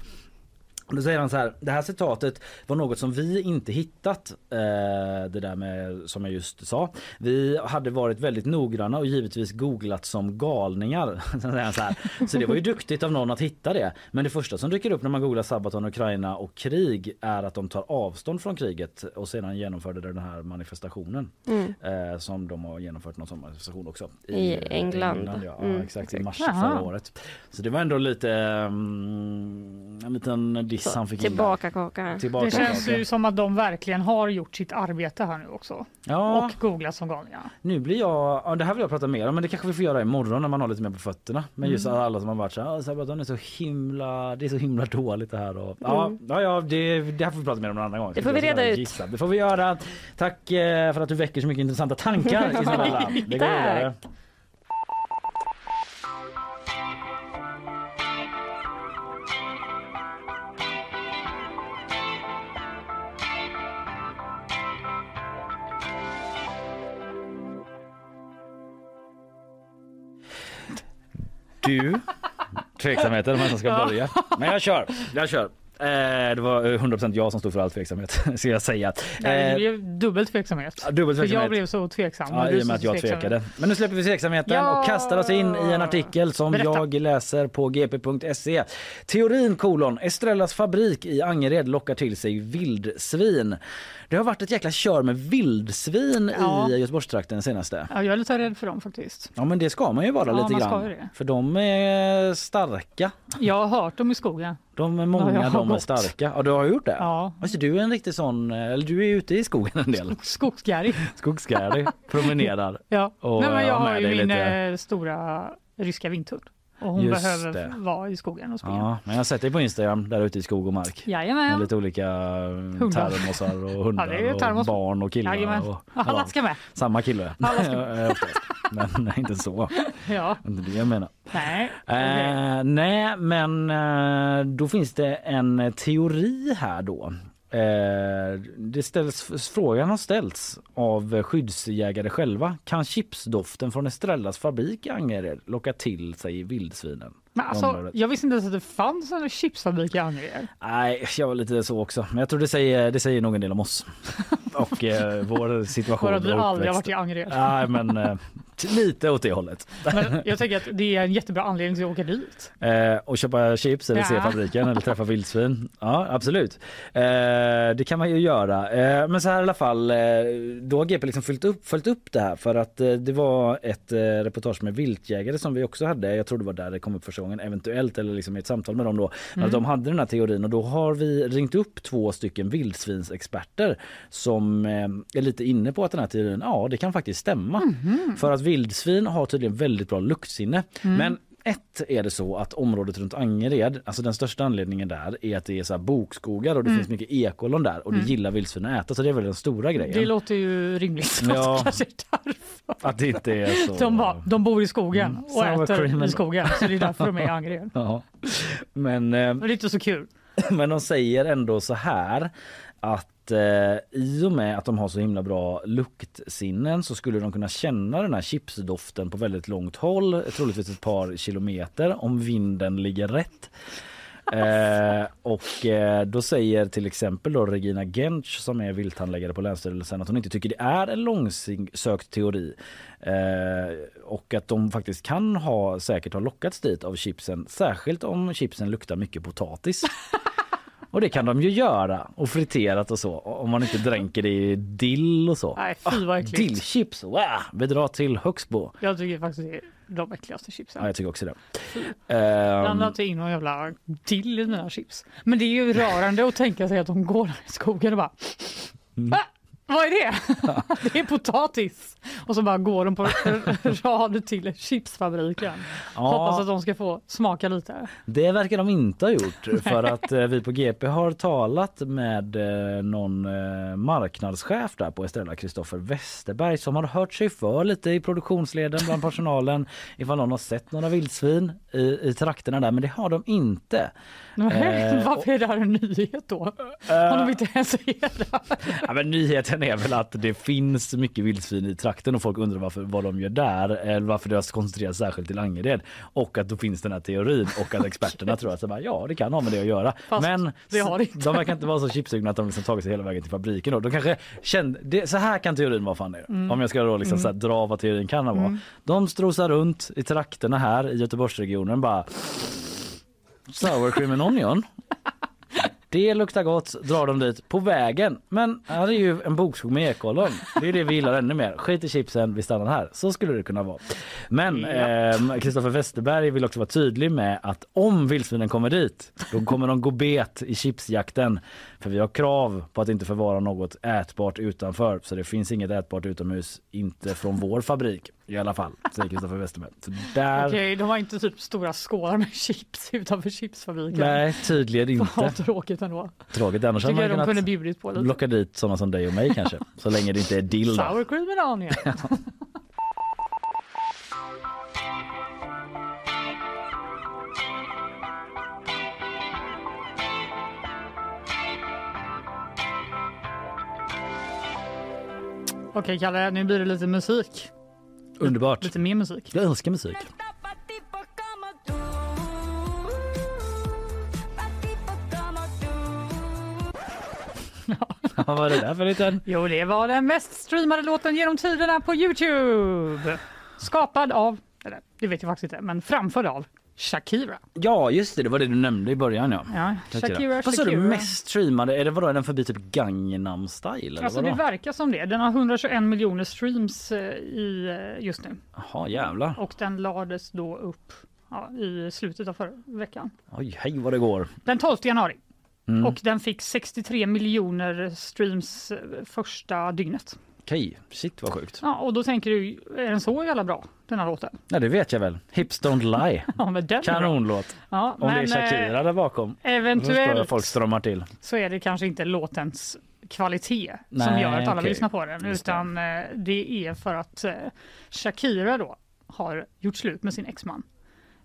Och Då säger han så här, det här citatet var något som vi inte hittat, eh, det där med som jag just sa. Vi hade varit väldigt noggranna och givetvis googlat som galningar. Sen säger han så, här, så det var ju duktigt av någon att hitta det. Men det första som dyker upp när man googlar Sabaton, Ukraina och krig är att de tar avstånd från kriget och sedan genomförde den här manifestationen. Mm. Eh, som de har genomfört någon sån manifestation också. I eh, England. ja, Mm, exakt, i mars Jaha. förra året. Så det var ändå lite mm, en liten diss Så, han fick tillbaka kaka. Tillbaka Det känns kaka. ju som att de verkligen har gjort sitt arbete här nu också. Ja, Och googlat som galningar. nu blir jag, ja, det här vill jag prata mer om men det kanske vi får göra imorgon när man har lite mer på fötterna. Men just Mm. alla som har varit så här, "Ah, Sabaton är så himla, det är så himla dåligt det här och ja, Mm. ja, ja det, det här får vi prata mer om en annan gång. Det får vi reda ut. Gissa. Det får vi göra. Tack eh, för att du väcker så mycket intressanta tankar Isabella. Det går vidare. Du tveksamheter om vem som ska Ja. börja. Men jag kör, jag kör. Eh, det var eh, 100% jag som stod för all tveksamhet, ska jag säga. Nej, det Eh, blev dubbel tveksamhet. Ja, dubbel För jag tveksamhet. blev så tveksam. Ja, i och med att jag tvekade. Men nu släpper vi tveksamheten Ja! och kastar oss in i en artikel som Berätta. jag läser på gp.se. Teorin kolon Estrellas fabrik i Angered lockar till sig vildsvin. Det har varit ett jäkla kör med vildsvin Ja. i Göteborgstrakten senaste. Ja, jag är lite rädd för dem faktiskt. Ja men det ska man ju vara Ja, lite grann. För de är starka. Jag har hört dem i skogen. De är Ja, många, har de är gått. starka. Ja du har gjort det? Ja. Alltså, du är en riktig sån, eller du är ute i skogen en del. Skogsgäri. Skogsgäri, promenerar. Ja. Och Nej, men jag har ju min lite- eh, stora ryska vinthund. Och hon Just behöver det. vara i skogen och springa. Ja, men jag har sett dig på Instagram där ute i skog och mark. Med Jajamän. lite olika Hundar. termosar och hundar Ja, det är termos. och barn och killar. Jajamän. Och, Alla ska med. Samma kille. Alla ska Eh. Men inte så. Ja. Inte det jag menar. Nej. Eh, nej, men eh, då finns det en teori här då. Eh, det ställs, frågan har ställts av skyddsjägare själva. Kan chipsdoften från Estrellas fabrik i Angered locka till sig vildsvinen? Men alltså, området? jag visste inte ens att det fanns en chipsfabrik i Angered. Nej, jag var lite så också. Men jag tror det säger, det säger nog en del om oss. Och eh, vår situation. För att vi aldrig har varit i Angered. Nej, men eh, lite åt det hållet. Men jag tänker att det är en jättebra anledning till att åka dit. Eh, och köpa chips eller se Ja. fabriken eller träffa vildsvin. Ja, absolut. Eh, det kan man ju göra. Eh, men så här i alla fall, eh, då har GP liksom följt upp, följt upp det här för att eh, det var ett eh, reportage med viltjägare som vi också hade. Jag tror det var där det kom upp första gången, eventuellt eller liksom i ett samtal med dem då. Mm. Att de hade den här teorin och då har vi ringt upp två stycken vildsvinsexperter som är lite inne på att den här teorin, ja det kan faktiskt stämma. Mhm. För att vildsvin har tydligen väldigt bra luktsinne. Mm. Men ett är det så att området runt Angered, alltså den största anledningen där är att det är så här bokskogar och det Mm. finns mycket ekollon där och det Mm. gillar vildsvin att äta så det är väl den stora grejen. Det låter ju rimligt. Ja. Kanske därför. Att det inte är så. De, bara, de bor i skogen Mm. och Sour äter cream i skogen. Så det är därför de är i Angered. Ja. Men, eh, Men det är inte så kul. men de säger ändå så här att eh, i och med att de har så himla bra luktsinnen så skulle de kunna känna den här chipsdoften på väldigt långt håll, troligtvis ett par kilometer om vinden ligger rätt. Eh, och eh, då säger till exempel då Regina Gench som är vilthandläggare på Länsstyrelsen att hon inte tycker det är en långsökt teori. Eh, och att de faktiskt kan ha säkert ha lockats dit av chipsen, särskilt om chipsen luktar mycket potatis. Och det kan de ju göra och friterat och så om man inte dränker det i dill och så. Nej, fy vad äckligt. Dillchips, wow! vi drar till Högsbo. Jag tycker faktiskt det är de äckligaste chipsen. Ja, jag tycker också det. Ehm, annat in någon jävla dill i mina chips. Men det är ju rörande att tänka sig att de går där i skogen och bara Mm. Va? Vad är det? det är potatis. Och så bara går de på rad till chipsfabriken. Ja. Hoppas att de ska få smaka lite. Det verkar de inte ha gjort för att eh, vi på GP har talat med eh, någon eh, marknadschef där på Estrella, Kristoffer Westerberg som har hört sig för lite i produktionsleden bland personalen ifall någon har sett några vildsvin i, i trakterna där men det har de inte. Nej, Eh, Varför är det här en nyhet då? Om de inte ens är. Ja, men nyheten är väl att det finns mycket vildsvin i trakten och folk undrar varför, vad de gör där eller varför det har koncentrerats särskilt till Angered och att då finns den här teorin och att experterna tror att så bara, ja det kan ha med det att göra. Fast men det har det inte. de verkar inte vara så chipsugna att de liksom tagit sig hela vägen till fabriken. Då. De kanske kände, det, så här kan teorin vara fan. Mm. Om jag ska då liksom Mm. så här, dra vad teorin kan vara. Mm. De strosar runt i trakterna här i Göteborgsregionen bara sour cream and onion. Det luktar gott, drar de dit på vägen. Men här är ju en bokskog med ekollon. Det är det vi gillar ännu mer. Skit i chipsen, vi stannar här. Så skulle det kunna vara. Men Kristoffer Westerberg vill också vara tydlig med att om vildsvinen kommer dit, då kommer de gå bet i chipsjakten. För vi har krav på att inte förvara något ätbart utanför. Så det finns inget ätbart utomhus, inte från vår fabrik i alla fall, säger Kristoffer Westerberg. Så där... Okej, de har inte typ stora skålar med chips utanför chipsfabriken. Nej, tydligen Vad inte. tråkigt ändå. Tråkigt, annars hade man kunde kunnat bjudit på lite. locka dit sådana som dig och mig kanske. Så länge det inte är dill. Sour cream and onion. Okej Kalle, nu blir det lite musik. Underbart. Lite mer musik. Jag älskar musik. Vad var det där för liten? Jo, det var den mest streamade låten genom tiderna på Youtube. Skapad av, eller det vet jag faktiskt inte, men framförd av Shakira. Ja just det, det var det du nämnde i början ja. Ja, Shakira, Vad sa du Shakira. mest streamade? Är det vadå, är den förbi typ Gangnam style eller Alltså vadå? det verkar som det. Den har 121 miljoner streams eh, i, eh, just nu. Jaha jävlar. Och den lades då upp ja, i slutet av förra veckan. Oj hej vad det går. Den 12 januari. Mm. Och den fick 63 miljoner streams eh, första dygnet. Okej, shit vad sjukt. Ja, och då tänker du, är den så jävla bra, den här låten? Ja det vet jag väl. Hips don't lie. Ja, men den. Kanonlåt. Ja, Om det är men, Shakira eh, där bakom. Då förstår jag att Eventuellt folk strömmar till. så är det kanske inte låtens kvalitet som Nej, gör att alla okej. vill lyssna på den, Just det. utan eh, det är för att eh, Shakira då har gjort slut med sin exman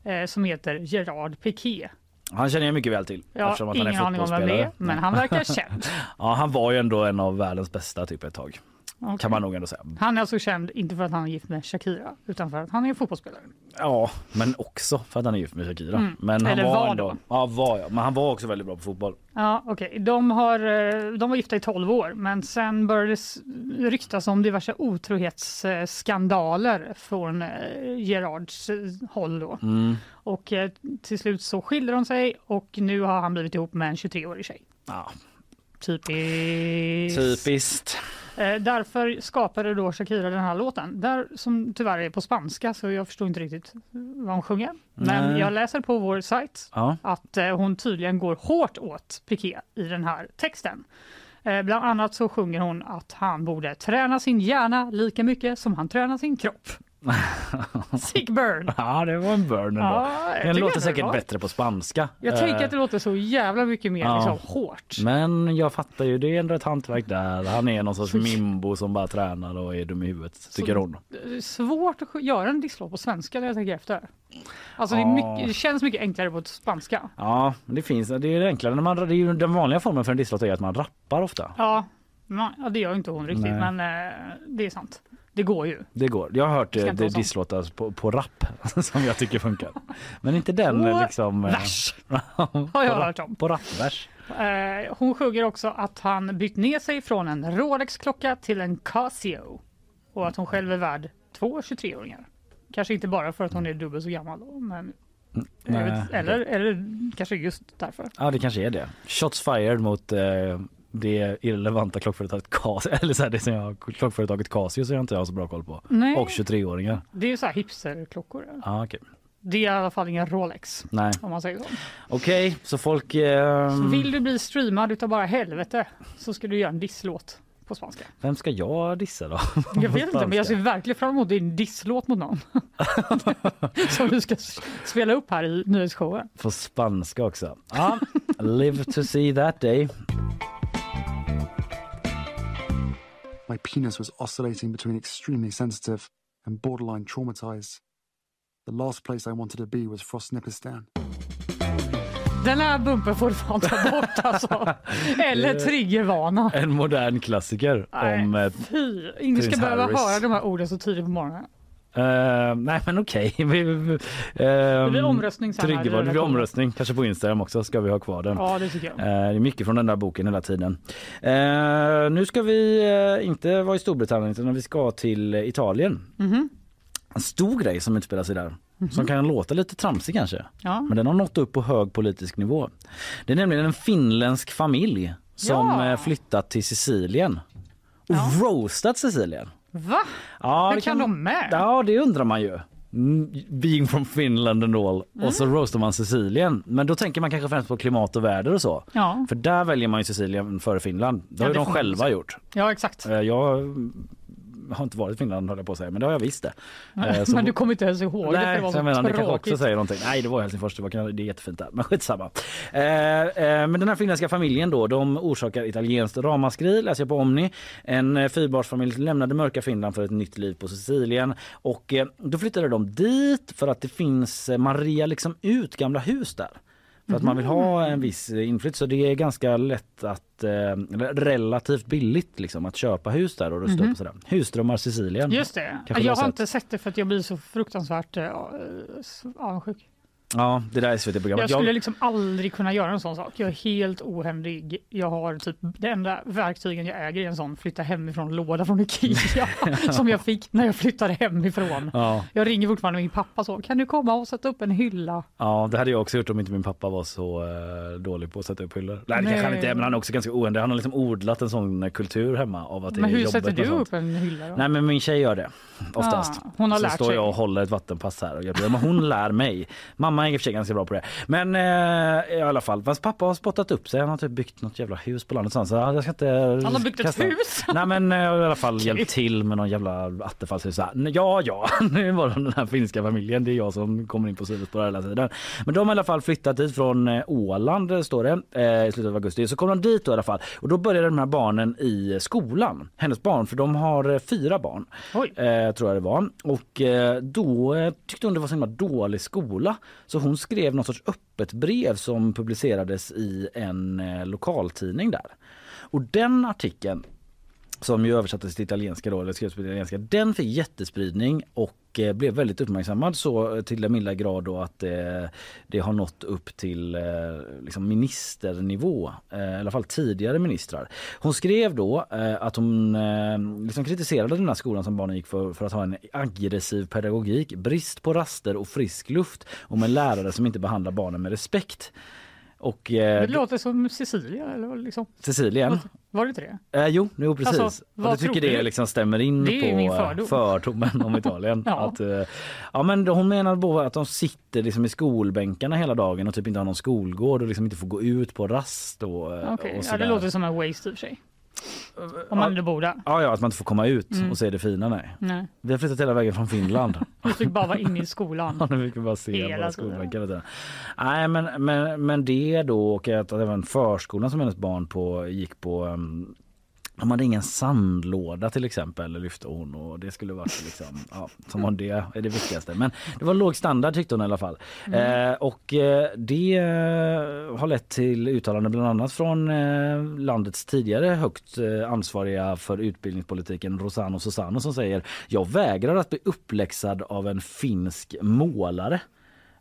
eh, som heter Gerard Piqué. Han känner jag mycket väl till. Ja, eftersom att han är aning om vem det är, men han verkar känd. Ja, han var ju ändå en av världens bästa typ ett tag. Okej. Kan man nog ändå säga. Han är alltså känd inte för att han är gift med Shakira, utan för att han är fotbollsspelare. Ja, men också för att han är gift med Shakira. Mm. Men han Eller var, var ändå, då. Ja, var jag. Men han var också väldigt bra på fotboll. Ja, okej. De, har, eh, de var gifta i 12 år, men sen började det ryktas om diverse otrohetsskandaler från eh, Gerards eh, håll. Då. Mm. Och till slut så skilde de sig och nu har han blivit ihop med en 23-årig tjej. Ja, Typiskt. typiskt. Eh, därför skapade då Shakira den här låten, där, som tyvärr är på spanska så jag förstår inte riktigt vad hon sjunger. Men Nej. jag läser på vår sajt Ja. att eh, hon tydligen går hårt åt Piqué i den här texten. Eh, bland annat så sjunger hon att han borde träna sin hjärna lika mycket som han tränar sin kropp. Sick burn! ja, det var en burn ändå. Ja, den låter det säkert var- bättre på spanska. Jag Eh, tänker att det låter så jävla mycket mer ja. liksom, hårt. Men jag fattar ju, det är ändå ett hantverk där. Han är någon sorts mimbo som bara tränar och är dum i huvudet, tycker Så- hon. Det svårt att göra en disslåt på svenska när jag tänker efter. Alltså det, Ja. mycket, det känns mycket enklare på spanska. Ja, det finns, det är enklare när man, det är den vanliga formen för en disslåt är att man rappar ofta. Ja, ja det gör inte hon riktigt, Nej. men eh, det är sant. Det går ju. Det går. Jag har hört eh, det sånt. disslåtar på, på rap som jag tycker funkar. Men inte den På eh, liksom... eh, vers har jag hört om. På rapvers. Eh, hon sjunger också att han bytt ner sig från en Rolex-klocka till en Casio och att hon själv är värd två 23-åringar. Kanske inte bara för att hon är dubbelt så gammal då, men jag Nej, vet, eller, eller kanske just därför. Ja, det kanske är det. Shots fired mot eh, det irrelevanta klockföretaget Casio. Eller så här, det som jag, klockföretaget Casio som jag inte har så bra koll på. Nej. Och 23-åringar. Det är ju så här hipsterklockor. Ja, okej. Det är i alla fall ingen Rolex Nej. om man säger så. Okej, så folk... Eh, Så vill du bli streamad utav bara helvete så ska du göra en disslåt på spanska. Vem ska jag dissa då? Jag vet inte, men jag ser verkligen fram emot din disslåt mot någon. Som du ska spela upp här i nyhetsshowen. På spanska också. Ja, live to see that day. My penis was oscillating between extremely sensitive and borderline traumatized. The last place I wanted to be was Frostnipistan. Den här bumpen får du fan ta bort alltså. Eller triggervana. En modern klassiker Nej, om... Eh, Fy, ingen ska behöva höra de här orden så tidigt på morgonen. Eh, nej men okej. Vi- vi- Det blir ehm, omröstning sen här. Det blir omröstning. Kanske på Instagram också ska vi ha kvar den. Ja, det tycker jag. Eh, Det är mycket från den där boken hela tiden. Eh, nu ska vi inte vara i Storbritannien utan vi ska till Italien. Mhm. En stor grej som utspelar sig där. Som kan låta lite tramsig kanske. Ja. Men den har nått upp på hög politisk nivå. Det är nämligen en finländsk familj som Ja. flyttat till Sicilien. Och roastat Sicilien. Va? Ja, Hur det kan de med? Ja, det undrar man ju. Mm, Being from Finland and all. Och så roastar man Sicilien. Men då tänker man kanske främst på klimat och väder och så. Ja. För där väljer man ju Sicilien före Finland. Det Ja, har ju det de själva gjort. Ja, exakt. Eh, Jag har inte varit i Finland höll jag på att säga, men det har jag visst det. Eh, så- Men du kommer inte ens ihåg det för det Nej, var så jag menar, kanske också tråkigt. säger någonting. Nej, det var Helsingfors, det, var, det är jättefint där. Men skitsamma. Eh, eh, men den här finländska familjen då, de orsakar italienskt ramaskri, läser jag på Omni. En fyrbarnsfamilj lämnade mörka Finland för ett nytt liv på Sicilien. Och då flyttade de dit för att det finns, man rear liksom ut gamla hus där. För att man vill ha en viss eh, inflytt så det är ganska lätt att, eh, relativt billigt liksom att köpa hus där och rusta Mhm. upp och sådär. Husdrömmar Sicilien. Just det. Kanske jag har har inte sett det för att jag blir så fruktansvärt uh, avundsjuk. Ja, det där SVT-programmet. Jag skulle liksom aldrig kunna göra en sån sak. Jag är helt ohändig. Jag har typ det enda verktygen jag äger är en sån flytta hemifrån låda från Ikea som jag fick när jag flyttade hemifrån. Ja. Jag ringer fortfarande min pappa så kan du komma och sätta upp en hylla? Ja, det hade jag också gjort om inte min pappa var så uh, dålig på att sätta upp hyllor. Nej, det kanske han inte är, men han är också ganska ohändig. Han har liksom odlat en sån kultur hemma av att det Men hur sätter du sånt. upp en hylla då? Nej, men min tjej gör det oftast. Ah, hon har så lärt står sig. jag och håller ett vattenpass här och gör det. Men hon lär mig. Mamma är i och för sig ganska bra på det. Men eh, i alla fall, fast pappa har spottat upp sig. Han har typ byggt något jävla hus på landet. Så jag ska inte Han har byggt ett kasta- hus? Nej men eh, i alla fall hjälpt till med någon jävla attefallshus. Här, Ja, ja, nu var det den här finska familjen. Det är jag som kommer in på sidospår hela tiden. Men de har i alla fall flyttat dit från eh, Åland står det eh, i slutet av augusti. Så kom de dit då i alla fall och då började de här barnen i skolan. Hennes barn, för de har eh, fyra barn. Oj. Eh, tror jag det var. Och eh, då eh, tyckte hon det var så himla dålig skola så hon skrev något sorts öppet brev som publicerades i en eh, lokaltidning där. Och den artikeln som ju översattes till italienska då, eller skrevs på italienska, den fick jättespridning och eh, blev väldigt uppmärksammad så eh, till den milda grad då att eh, det har nått upp till eh, liksom ministernivå, i alla fall tidigare ministrar. Hon skrev då att hon liksom kritiserade den här skolan som barnen gick för, för att ha en aggressiv pedagogik, brist på raster och frisk luft och med lärare som inte behandlar barnen med respekt. Och eh, Det låter som Cecilia eller liksom. Cecilien Var det inte det? Eh, jo, jo precis. Alltså, du tycker det liksom stämmer in på eh, fördom. fördomen om Italien. Ja. att, eh, ja men hon menar på att de sitter liksom i skolbänkarna hela dagen och typ inte har någon skolgård och liksom inte får gå ut på rast och, eh, Okej, och ja, det låter som en waste i sig. Om man ändå bor där. Ja, ja, att man inte får komma ut Mm. och se det fina. Nej. Nej. Vi har flyttat hela vägen från Finland. Du fick bara vara inne i skolan. Ja, nu fick vi bara se Hela våra tiden. skolbänkar. Nej, men, men, men det då och att även förskolan som hennes barn på gick på um, de hade ingen sandlåda till exempel lyfte hon och det skulle varit liksom, ja, som om det är det viktigaste. Men det var låg standard tyckte hon i alla fall. Mm. Eh, och eh, det eh, har lett till uttalanden bland annat från eh, landets tidigare högt eh, ansvariga för utbildningspolitiken Rosano Susano som säger jag vägrar att bli uppläxad av en finsk målare.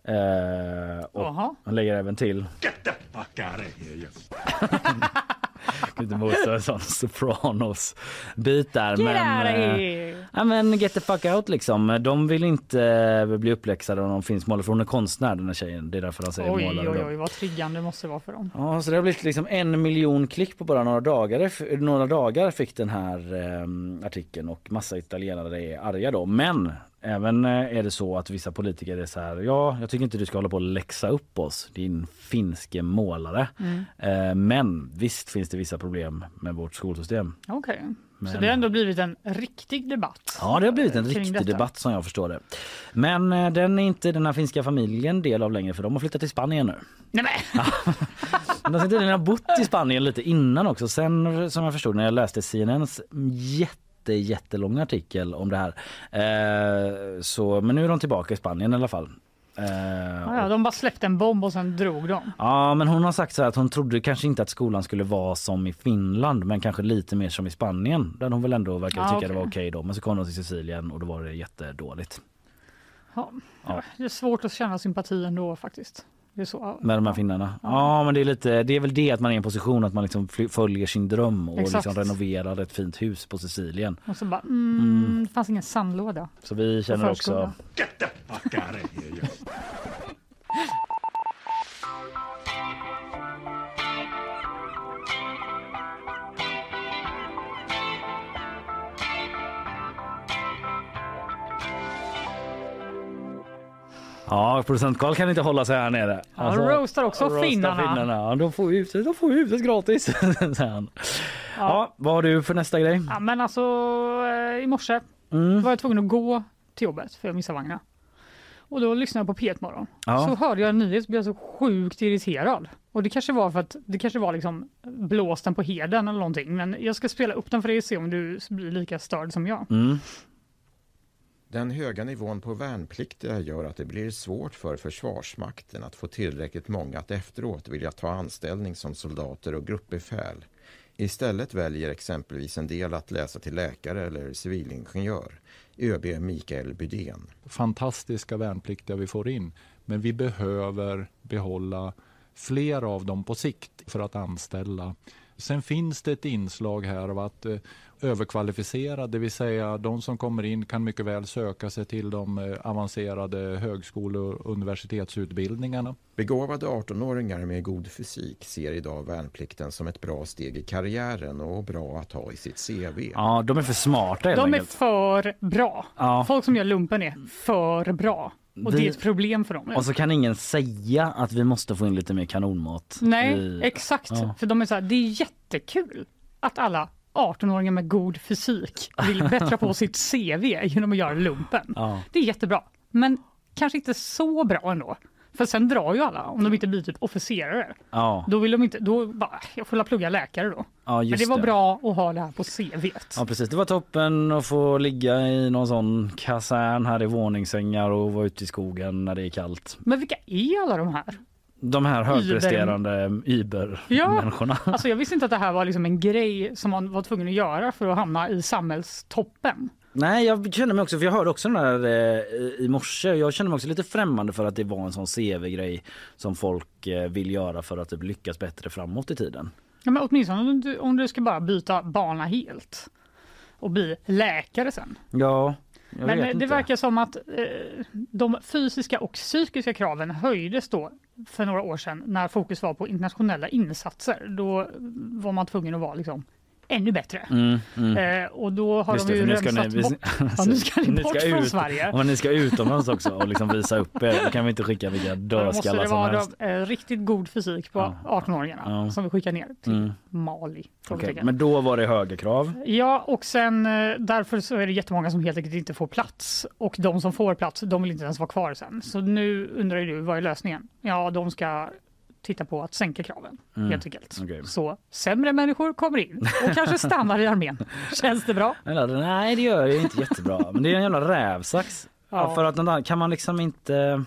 Eh, och Jaha. han lägger även till lite motstå en sån Sopranos bit där. Get men, eh! Ja men get the fuck out liksom. De vill inte eh, bli uppläxade av någon finsk målare för hon är konstnär den här tjejen. Det är därför han säger Oj, målare. oj, oj, vad triggande det måste vara för dem. Ja, så det har blivit liksom en miljon klick på bara några dagar. Några dagar fick den här eh, artikeln och massa italienare är arga då. Men även eh, är det så att vissa politiker är så här. Ja, jag tycker inte du ska hålla på och läxa upp oss, din finske målare. Mm. Eh, men visst finns det vissa problem med vårt skolsystem. Okej, så Men- det har ändå blivit en riktig debatt. Ja, det har blivit en kring riktig detta. debatt som jag förstår det. Men eh, den är inte den här finska familjen del av längre för de har flyttat till Spanien nu. Nej, men. De ska tydligen ha bott i Spanien lite innan också. Sen som jag förstod när jag läste CNNs jätte jättelånga artikel om det här. Eh, så, men nu är de tillbaka i Spanien i alla fall. Eh, Ja, de bara släppte en bomb och sen drog de. Ja men hon har sagt så här att hon trodde kanske inte att skolan skulle vara som i Finland men kanske lite mer som i Spanien där hon väl ändå verkar Ja, tycka okej. det var okej då men så kom de till Sicilien och då var det jättedåligt. Ja. Ja. Det är svårt att känna sympati ändå faktiskt. Det är så. Med de här finnarna? Ja. men det är lite, det är väl det att man är i en position att man liksom följer sin dröm och Exakt. liksom renoverar ett fint hus på Sicilien. Och så bara, mm, Mm. det fanns ingen sandlåda. Så vi känner också förskolan. Ja, producent Carl kan inte hålla sig här nere. Han roastar också roastar finnarna. Ja, de får huset, de får huset gratis. han. Ja. vad har du för nästa grej? Ja, men alltså eh, i morse Mm. var jag tvungen att gå till jobbet för jag missade vagnen. Och då lyssnade jag på P1 morgon. Ja. Så hörde jag en nyhet och blev så sjukt irriterad. Och det kanske var för att det kanske var liksom blåsten på heden eller någonting. Men jag ska spela upp den för dig och se om du blir lika störd som jag. Mm. Den höga nivån på värnpliktiga gör att det blir svårt för Försvarsmakten att få tillräckligt många att efteråt vilja ta anställning som soldater och gruppbefäl. Istället väljer exempelvis en del att läsa till läkare eller civilingenjör. ÖB Mikael Bydén. fantastiska värnpliktiga vi får in. Men vi behöver behålla fler av dem på sikt för att anställa. Sen finns det ett inslag här av att eh, eh, överkvalificera, det vill säga de som kommer in kan mycket väl söka sig till de eh, avancerade högskole och universitetsutbildningarna. Begåvade 18-åringar med god fysik ser idag värnplikten som ett bra steg i karriären och bra att ha i sitt CV. Ja, de är för smarta De är enkelt. för bra. Ja. Folk som gör lumpen är för bra. Och Vi- det är ett problem för dem. Och så kan ingen säga att vi måste få in lite mer kanonmat. Nej, i- exakt. Ja. För de är så här, det är jättekul att alla 18-åringar med god fysik vill bättra på sitt CV genom att göra lumpen. Ja. Det är jättebra, men kanske inte så bra ändå. För sen drar ju alla om de inte blir typ officerare. Ja. Då vill de inte, då bara, jag får plugga läkare då. Ja, men det var det. bra att ha det här på CVt. Ja precis, det var toppen att få ligga i någon sån kasern här i våningssängar och vara ute i skogen när det är kallt. Men vilka är alla de här? De här högpresterande Uber-människorna. Alltså jag visste inte att det här var liksom en grej som man var tvungen att göra för att hamna i samhällstoppen. Nej, jag känner mig också, för jag hörde också den där eh, i morse, jag känner mig också lite främmande för att det var en sån CV-grej som folk eh, vill göra för att typ lyckas bättre framåt i tiden. Ja, men åtminstone om du, om du ska bara byta bana helt och bli läkare sen. Ja, jag Men eh, det inte. verkar som att eh, de fysiska och psykiska kraven höjdes då för några år sedan när fokus var på internationella insatser. Då var man tvungen att vara liksom ännu bättre. Mm, mm. Eh, och då har Just de det, ju nu ska ni, bort. Ja, nu ska ni bort från ut, Sverige. Och ni ska utomlands också och liksom visa upp er. Då kan vi inte skicka vilka dödskallar det som vara helst. då, eh, riktigt god fysik på 18-åringarna Ja. som vi skickar ner till Mm. Mali. Frågetecken. Men då var det höga krav. Ja, och sen eh, därför så är det jättemånga som helt enkelt inte får plats. Och de som får plats, de vill inte ens vara kvar sen. Så nu undrar ju du, vad är lösningen? Ja, de ska titta på att sänka kraven, Mm, helt enkelt. okej. Så sämre människor kommer in och kanske stannar i armén. Känns det bra? Nej det gör det inte jättebra. Men det är en jävla rävsax. Ja. Ja. för att någon annan- kan man liksom inte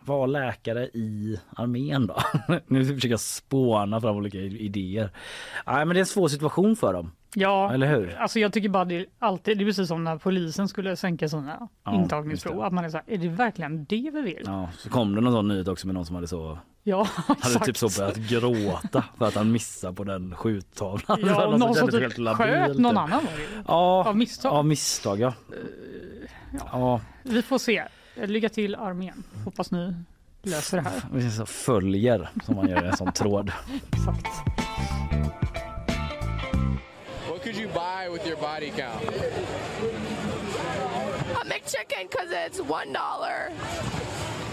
vara läkare i armén då? nu försöker jag spåna fram olika idéer. Nej men det är en svår situation för dem. Ja, Eller hur? alltså jag tycker bara det är alltid, det är precis som när polisen skulle sänka sådana Ja, intagningsprov. Att man är så här, är det verkligen det vi vill? Ja, så kom det någon sån nyhet också med någon som hade så Ja, hade typ så börjat gråta för att han missade på den skjuttavlan. Var Ja, och någon som typ sköt labilt. någon annan var det ju. Ja, Av misstag. Av misstag ja. ja. Vi får se. Lycka till armén. Hoppas ni löser det här. Vi så följer som man gör i en sån tråd. Exakt. What could you buy with your body count? A McChicken because it's one dollar.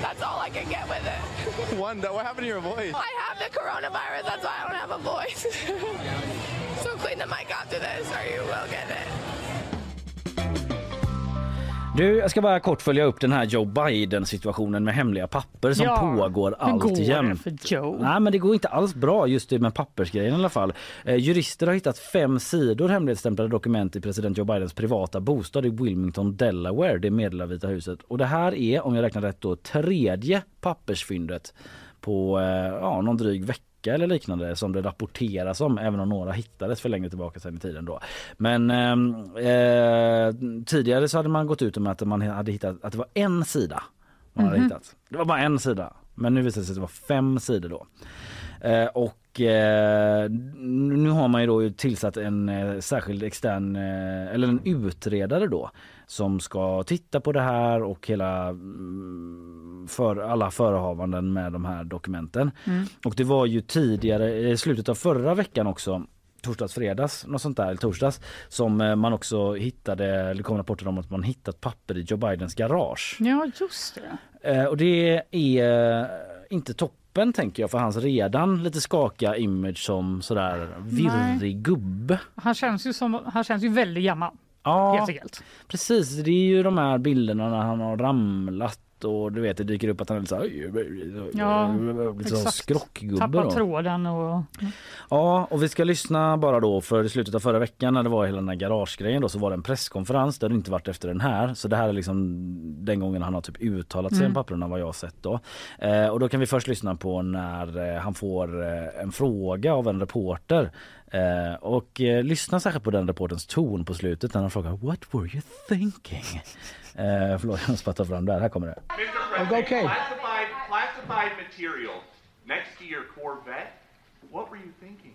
That's all I can get with it. One. do- What happened to your voice? I have the coronavirus. That's why I don't have a voice. so clean the mic after this, or you will get it. Du, jag ska bara kort följa upp den här Joe Biden situationen med hemliga papper som Ja, pågår det alltjämt. för Joe? Nej, men det går inte alls bra just det med pappersgrejen i alla fall. Eh, jurister har hittat fem sidor hemligstämplade dokument i president Joe Bidens privata bostad i Wilmington, Delaware. Det meddelar Vita huset. Och det här är, om jag räknar rätt då, tredje pappersfyndet på eh, ja, någon dryg vecka eller liknande som det rapporteras om även om några hittades för längre tillbaka sedan i tiden då. Men ehm, eh, tidigare så hade man gått ut med att man hade hittat att det var en sida man hade Mhm. hittat. Det var bara en sida. Men nu visar det sig att det var fem sidor då. Eh, och eh, nu har man ju då tillsatt en eh, särskild extern, eller en utredare då som ska titta på det här och hela mm, för alla förehavanden med de här dokumenten. Mm. Och det var ju tidigare, i slutet av förra veckan också torsdags, fredags, något sånt där, eller torsdags, som eh, man också hittade, eller kom rapporter om att man hittat papper i Joe Bidens garage. Ja, just det. Eh, och det är eh, inte toppen tänker jag för hans redan lite skaka image som sådär virrig gubbe. Han känns ju, som, han känns ju väldigt gammal. Ja, Helt enkelt. precis. Det är ju de här bilderna när han har ramlat och du vet det dyker upp att han är lite så här, Ja, lite så skrockgubbe Tappat då. tråden och... Ja, och vi ska lyssna bara då för i slutet av förra veckan när det var hela den här garagegrejen då så var det en presskonferens. Det har inte varit efter den här. Så det här är liksom den gången han har typ uttalat sig Mm. om papperna vad jag har sett då. Eh, och då kan vi först lyssna på när eh, han får eh, en fråga av en reporter. Eh, och eh, lyssna särskilt på den reporterns ton på slutet när han frågar What were you thinking? Eh, förlåt, jag måste bara ta fram det här. Här kommer det. Okay. Classified modified material next to your Corvette? What were you thinking?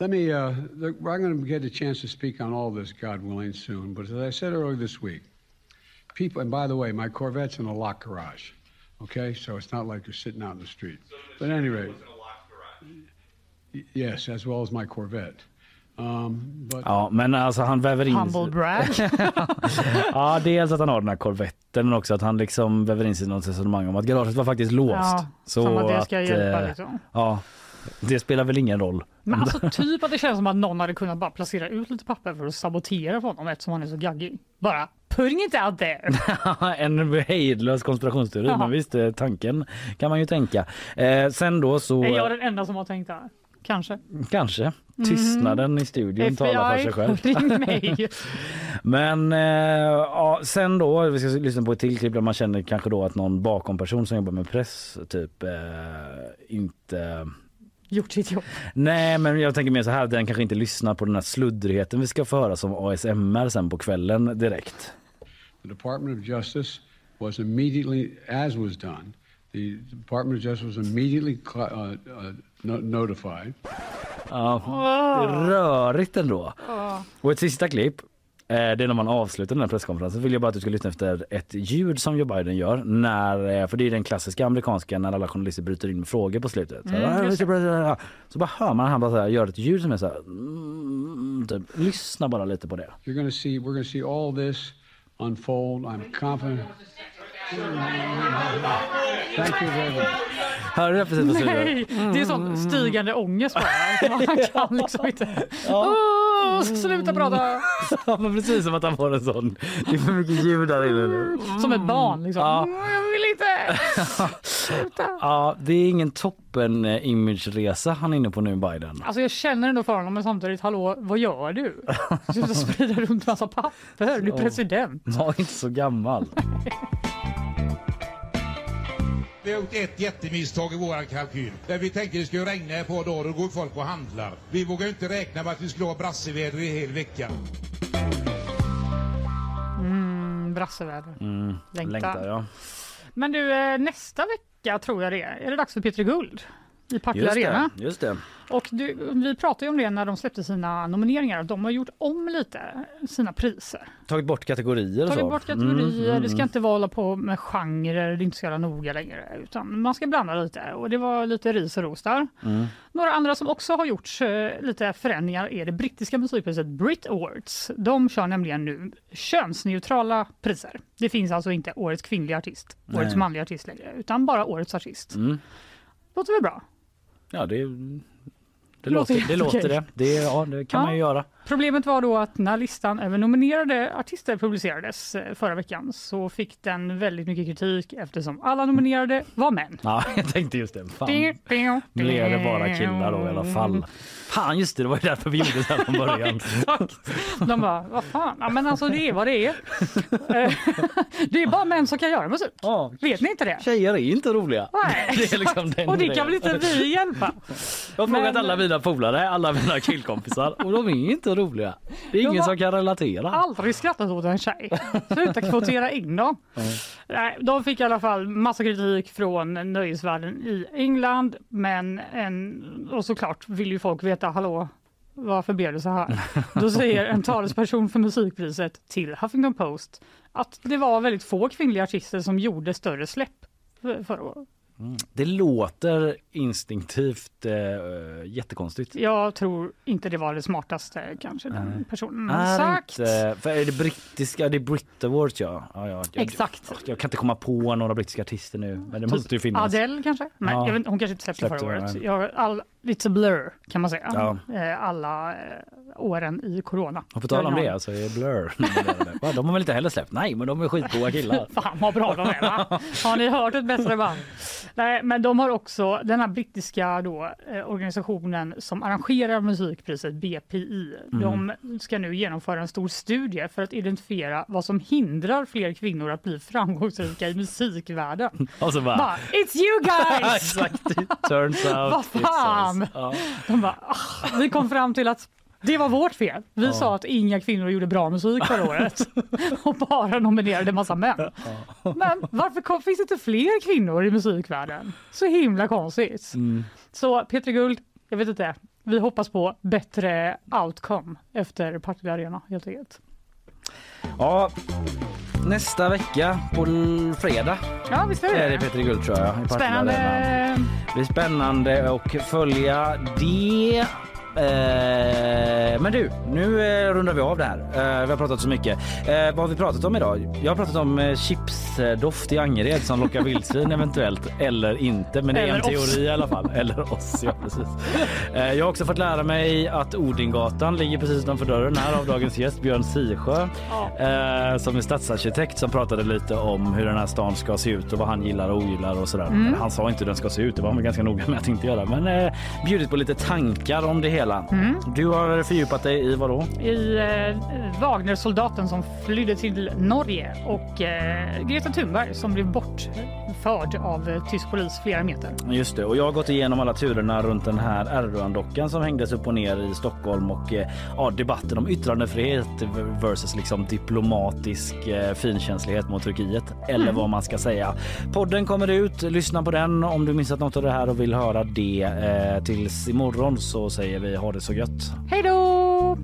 Let me, uh, look, I'm going to get a chance to speak on all this, God willing, soon. But as I said earlier this week, people, and by the way, my Corvette's in a locked garage, okay? So it's not like you're sitting out in the street. But at any rate, y- yes, as well as my Corvette. Um, but Ja, men alltså han väver in... Humble brag. ja, dels att han har den här korvetten men också att han liksom väver in sig i något resonemang om att garaget var faktiskt låst. Ja, som att det ska hjälpa, liksom. Ja, det spelar väl ingen roll. Men alltså typ att det känns som att någon hade kunnat bara placera ut lite papper för att sabotera för honom eftersom han är så gaggig. Bara putting it out there. en hejdlös konspirationsteori, Ja. men visst eh, tanken kan man ju tänka. Eh, sen då så... Är jag den enda som har tänkt det här? Kanske. Kanske. Mhm. Tystnaden i studion talar för sig själv. ring mig. Men eh, ja, sen då, vi ska lyssna på ett till klipp där man känner kanske då att någon bakom person som jobbar med press typ eh, inte Gjort sitt jobb. Nej men jag tänker mer så här, den kanske inte lyssnar på den här sluddrigheten vi ska få höra som ASMR sen på kvällen direkt. The Department of Justice was immediately, as was done, the Department of Justice was immediately uh, uh, no- notified. Ja, det är rörigt ändå. Och ett sista klipp. eh, Det är när man avslutar den här presskonferensen. Vill jag bara att du ska lyssna efter ett ljud som Joe Biden gör. När, eh, för det är den klassiska amerikanska när alla journalister bryter in med frågor på slutet. Så, Mm, just det. så bara hör man han bara så här, gör ett ljud som är så här. Mm, typ. Lyssna bara lite på det. You're to see, we're to see all this unfold. I'm confident. Thank you very much. Hör du precis på Nej, det är sån stigande ångest bara. Man kan liksom inte. Åh, sluta prata! Ja, men precis som att han får en sån. Det är för mycket ljud där inne nu. Som ett barn liksom. Ja. Mm, Jag vill inte! Sluta! Ja, det är ingen toppen eh, imageresa han är inne på nu Biden. Alltså jag känner ändå för honom men samtidigt, hallå, vad gör du? Sluta sprida runt massa papper, du är Ja. president. Var inte så gammal. Vi har gjort ett jättemisstag i våran kalkyl. Där vi tänkte det skulle regna ett par dagar och går folk och handlar. Vi vågar inte räkna med att vi skulle ha brasseväder i hel vecka. Mm, brasseväder. Mm, Längtar. längtar ja. Men du, eh, nästa vecka tror jag det är, är det dags för Peter Guld i Partille Just Arena. det, just det. Och du, vi pratade om det när de släppte sina nomineringar, de har gjort om lite sina priser. Tagit bort kategorier. Tagit bort kategorier, Mm, det ska mm, inte vara på med genrer, det inte så jävla noga längre, utan man ska blanda lite och det var lite ris och ros där. mm. Några andra som också har gjort eh, lite förändringar är det brittiska musikpriset Brit Awards. De kör nämligen nu könsneutrala priser. Det finns alltså inte årets kvinnliga artist, Nej. årets manliga artist längre, utan bara årets artist. Mm. Låter väl bra? Ja, det, det, Låter det låter det. det. Ja, det kan Ja. man ju göra. Problemet var då att när listan över nominerade artister publicerades eh, förra veckan så fick den väldigt mycket kritik eftersom alla nominerade var män. Ja, jag tänkte just det. Fan. Blev det bara killar då i alla fall. Fan just det, det var ju därför vi gjorde det här från början. Exakt. De bara, vad fan, ja, men alltså det är vad det är. Eh, det är bara män som kan göra musik. Vet ni inte det? Tjejer är inte roliga. Nej, Det är liksom den och det kan väl inte vi hjälpa? Jag har frågat Men- alla mina polare, alla mina killkompisar och de är inte roliga. Det är ingen som kan relatera. Aldrig skrattat åt en tjej. Sluta kvotera in dem. Nej, de fick i alla fall massa kritik från nöjesvärlden i England. Men en, och såklart vill ju folk veta, hallå, varför blev det så här? Då säger en talesperson för musikpriset till Huffington Post att det var väldigt få kvinnliga artister som gjorde större släpp för- förra året. Mm. Det låter instinktivt eh, jättekonstigt. Jag tror inte det var det smartaste kanske den personen hade Är sagt. Inte, för är det brittiska, det är Brit Awards ja. ja, ja jag, Exakt. Jag, jag kan inte komma på några brittiska artister nu men det Typ måste ju finnas. Adele kanske? Men Ja. vet, hon kanske inte släppte, Släppte, förra året. nej. Jag, all, it's a blur kan man säga. Ja. Eh, Alla eh, åren i corona. Och på tal om har det, alltså är Blur. Va, de har väl inte heller släppt? Nej, men de är skitgoa killar. Fan vad bra de är va? Har ni hört ett bättre band? Nej, men de har också den här brittiska då, eh, organisationen som arrangerar musikpriset BPI. De ska nu genomföra en stor studie för att identifiera vad som hindrar fler kvinnor att bli framgångsrika i musikvärlden. Och så bara... Bara, It's you guys! Exakt, turns out. Vad it's fan! us. Ja. De bara, "Ah, vi kom fram till att Det var vårt fel. Vi Ja. sa att inga kvinnor gjorde bra musik förra året och bara nominerade massa män. Men varför kom, finns det inte fler kvinnor i musikvärlden? Så himla konstigt. Mm. Så Peter Guld, jag vet inte. Vi hoppas på bättre outcome efter Partille Arena helt enkelt. Ja, nästa vecka på fredag Ja, visst är det är det Peter Guld tror jag. Spännande. Det blir spännande att följa det. Eh, men du, nu eh, rundar vi av det här. Eh, vi har pratat så mycket. Eh, vad har vi pratat om idag? Jag har pratat om eh, chipsdoft i Angered som lockar vildsvin eventuellt eller inte. Men det är en oss. teori i alla fall. Eller oss, ja precis. Eh, jag har också fått lära mig att Odingatan ligger precis utanför dörren här av dagens gäst Björn Sisjö eh, som är stadsarkitekt som pratade lite om hur den här stan ska se ut och vad han gillar och ogillar och sådär. Mm. Han sa inte hur den ska se ut, det var han ganska noga med att inte göra. Men eh, bjudit på lite tankar om det hela. Mm. Du har fördjupat dig i vad då? i eh, Wagnersoldaten som flydde till Norge och eh, Greta Thunberg som blev bortförd av eh, tysk polis flera meter. Just det, och jag har gått igenom alla turerna runt den här Erdogan-dockan som hängdes upp och ner i Stockholm och eh, ja, debatten om yttrandefrihet versus liksom diplomatisk eh, finkänslighet mot Turkiet eller Mm. vad man ska säga. Podden kommer ut, lyssna på den om du missat något av det här och vill höra det. Eh, tills imorgon så säger vi ha det så gött. Hej då!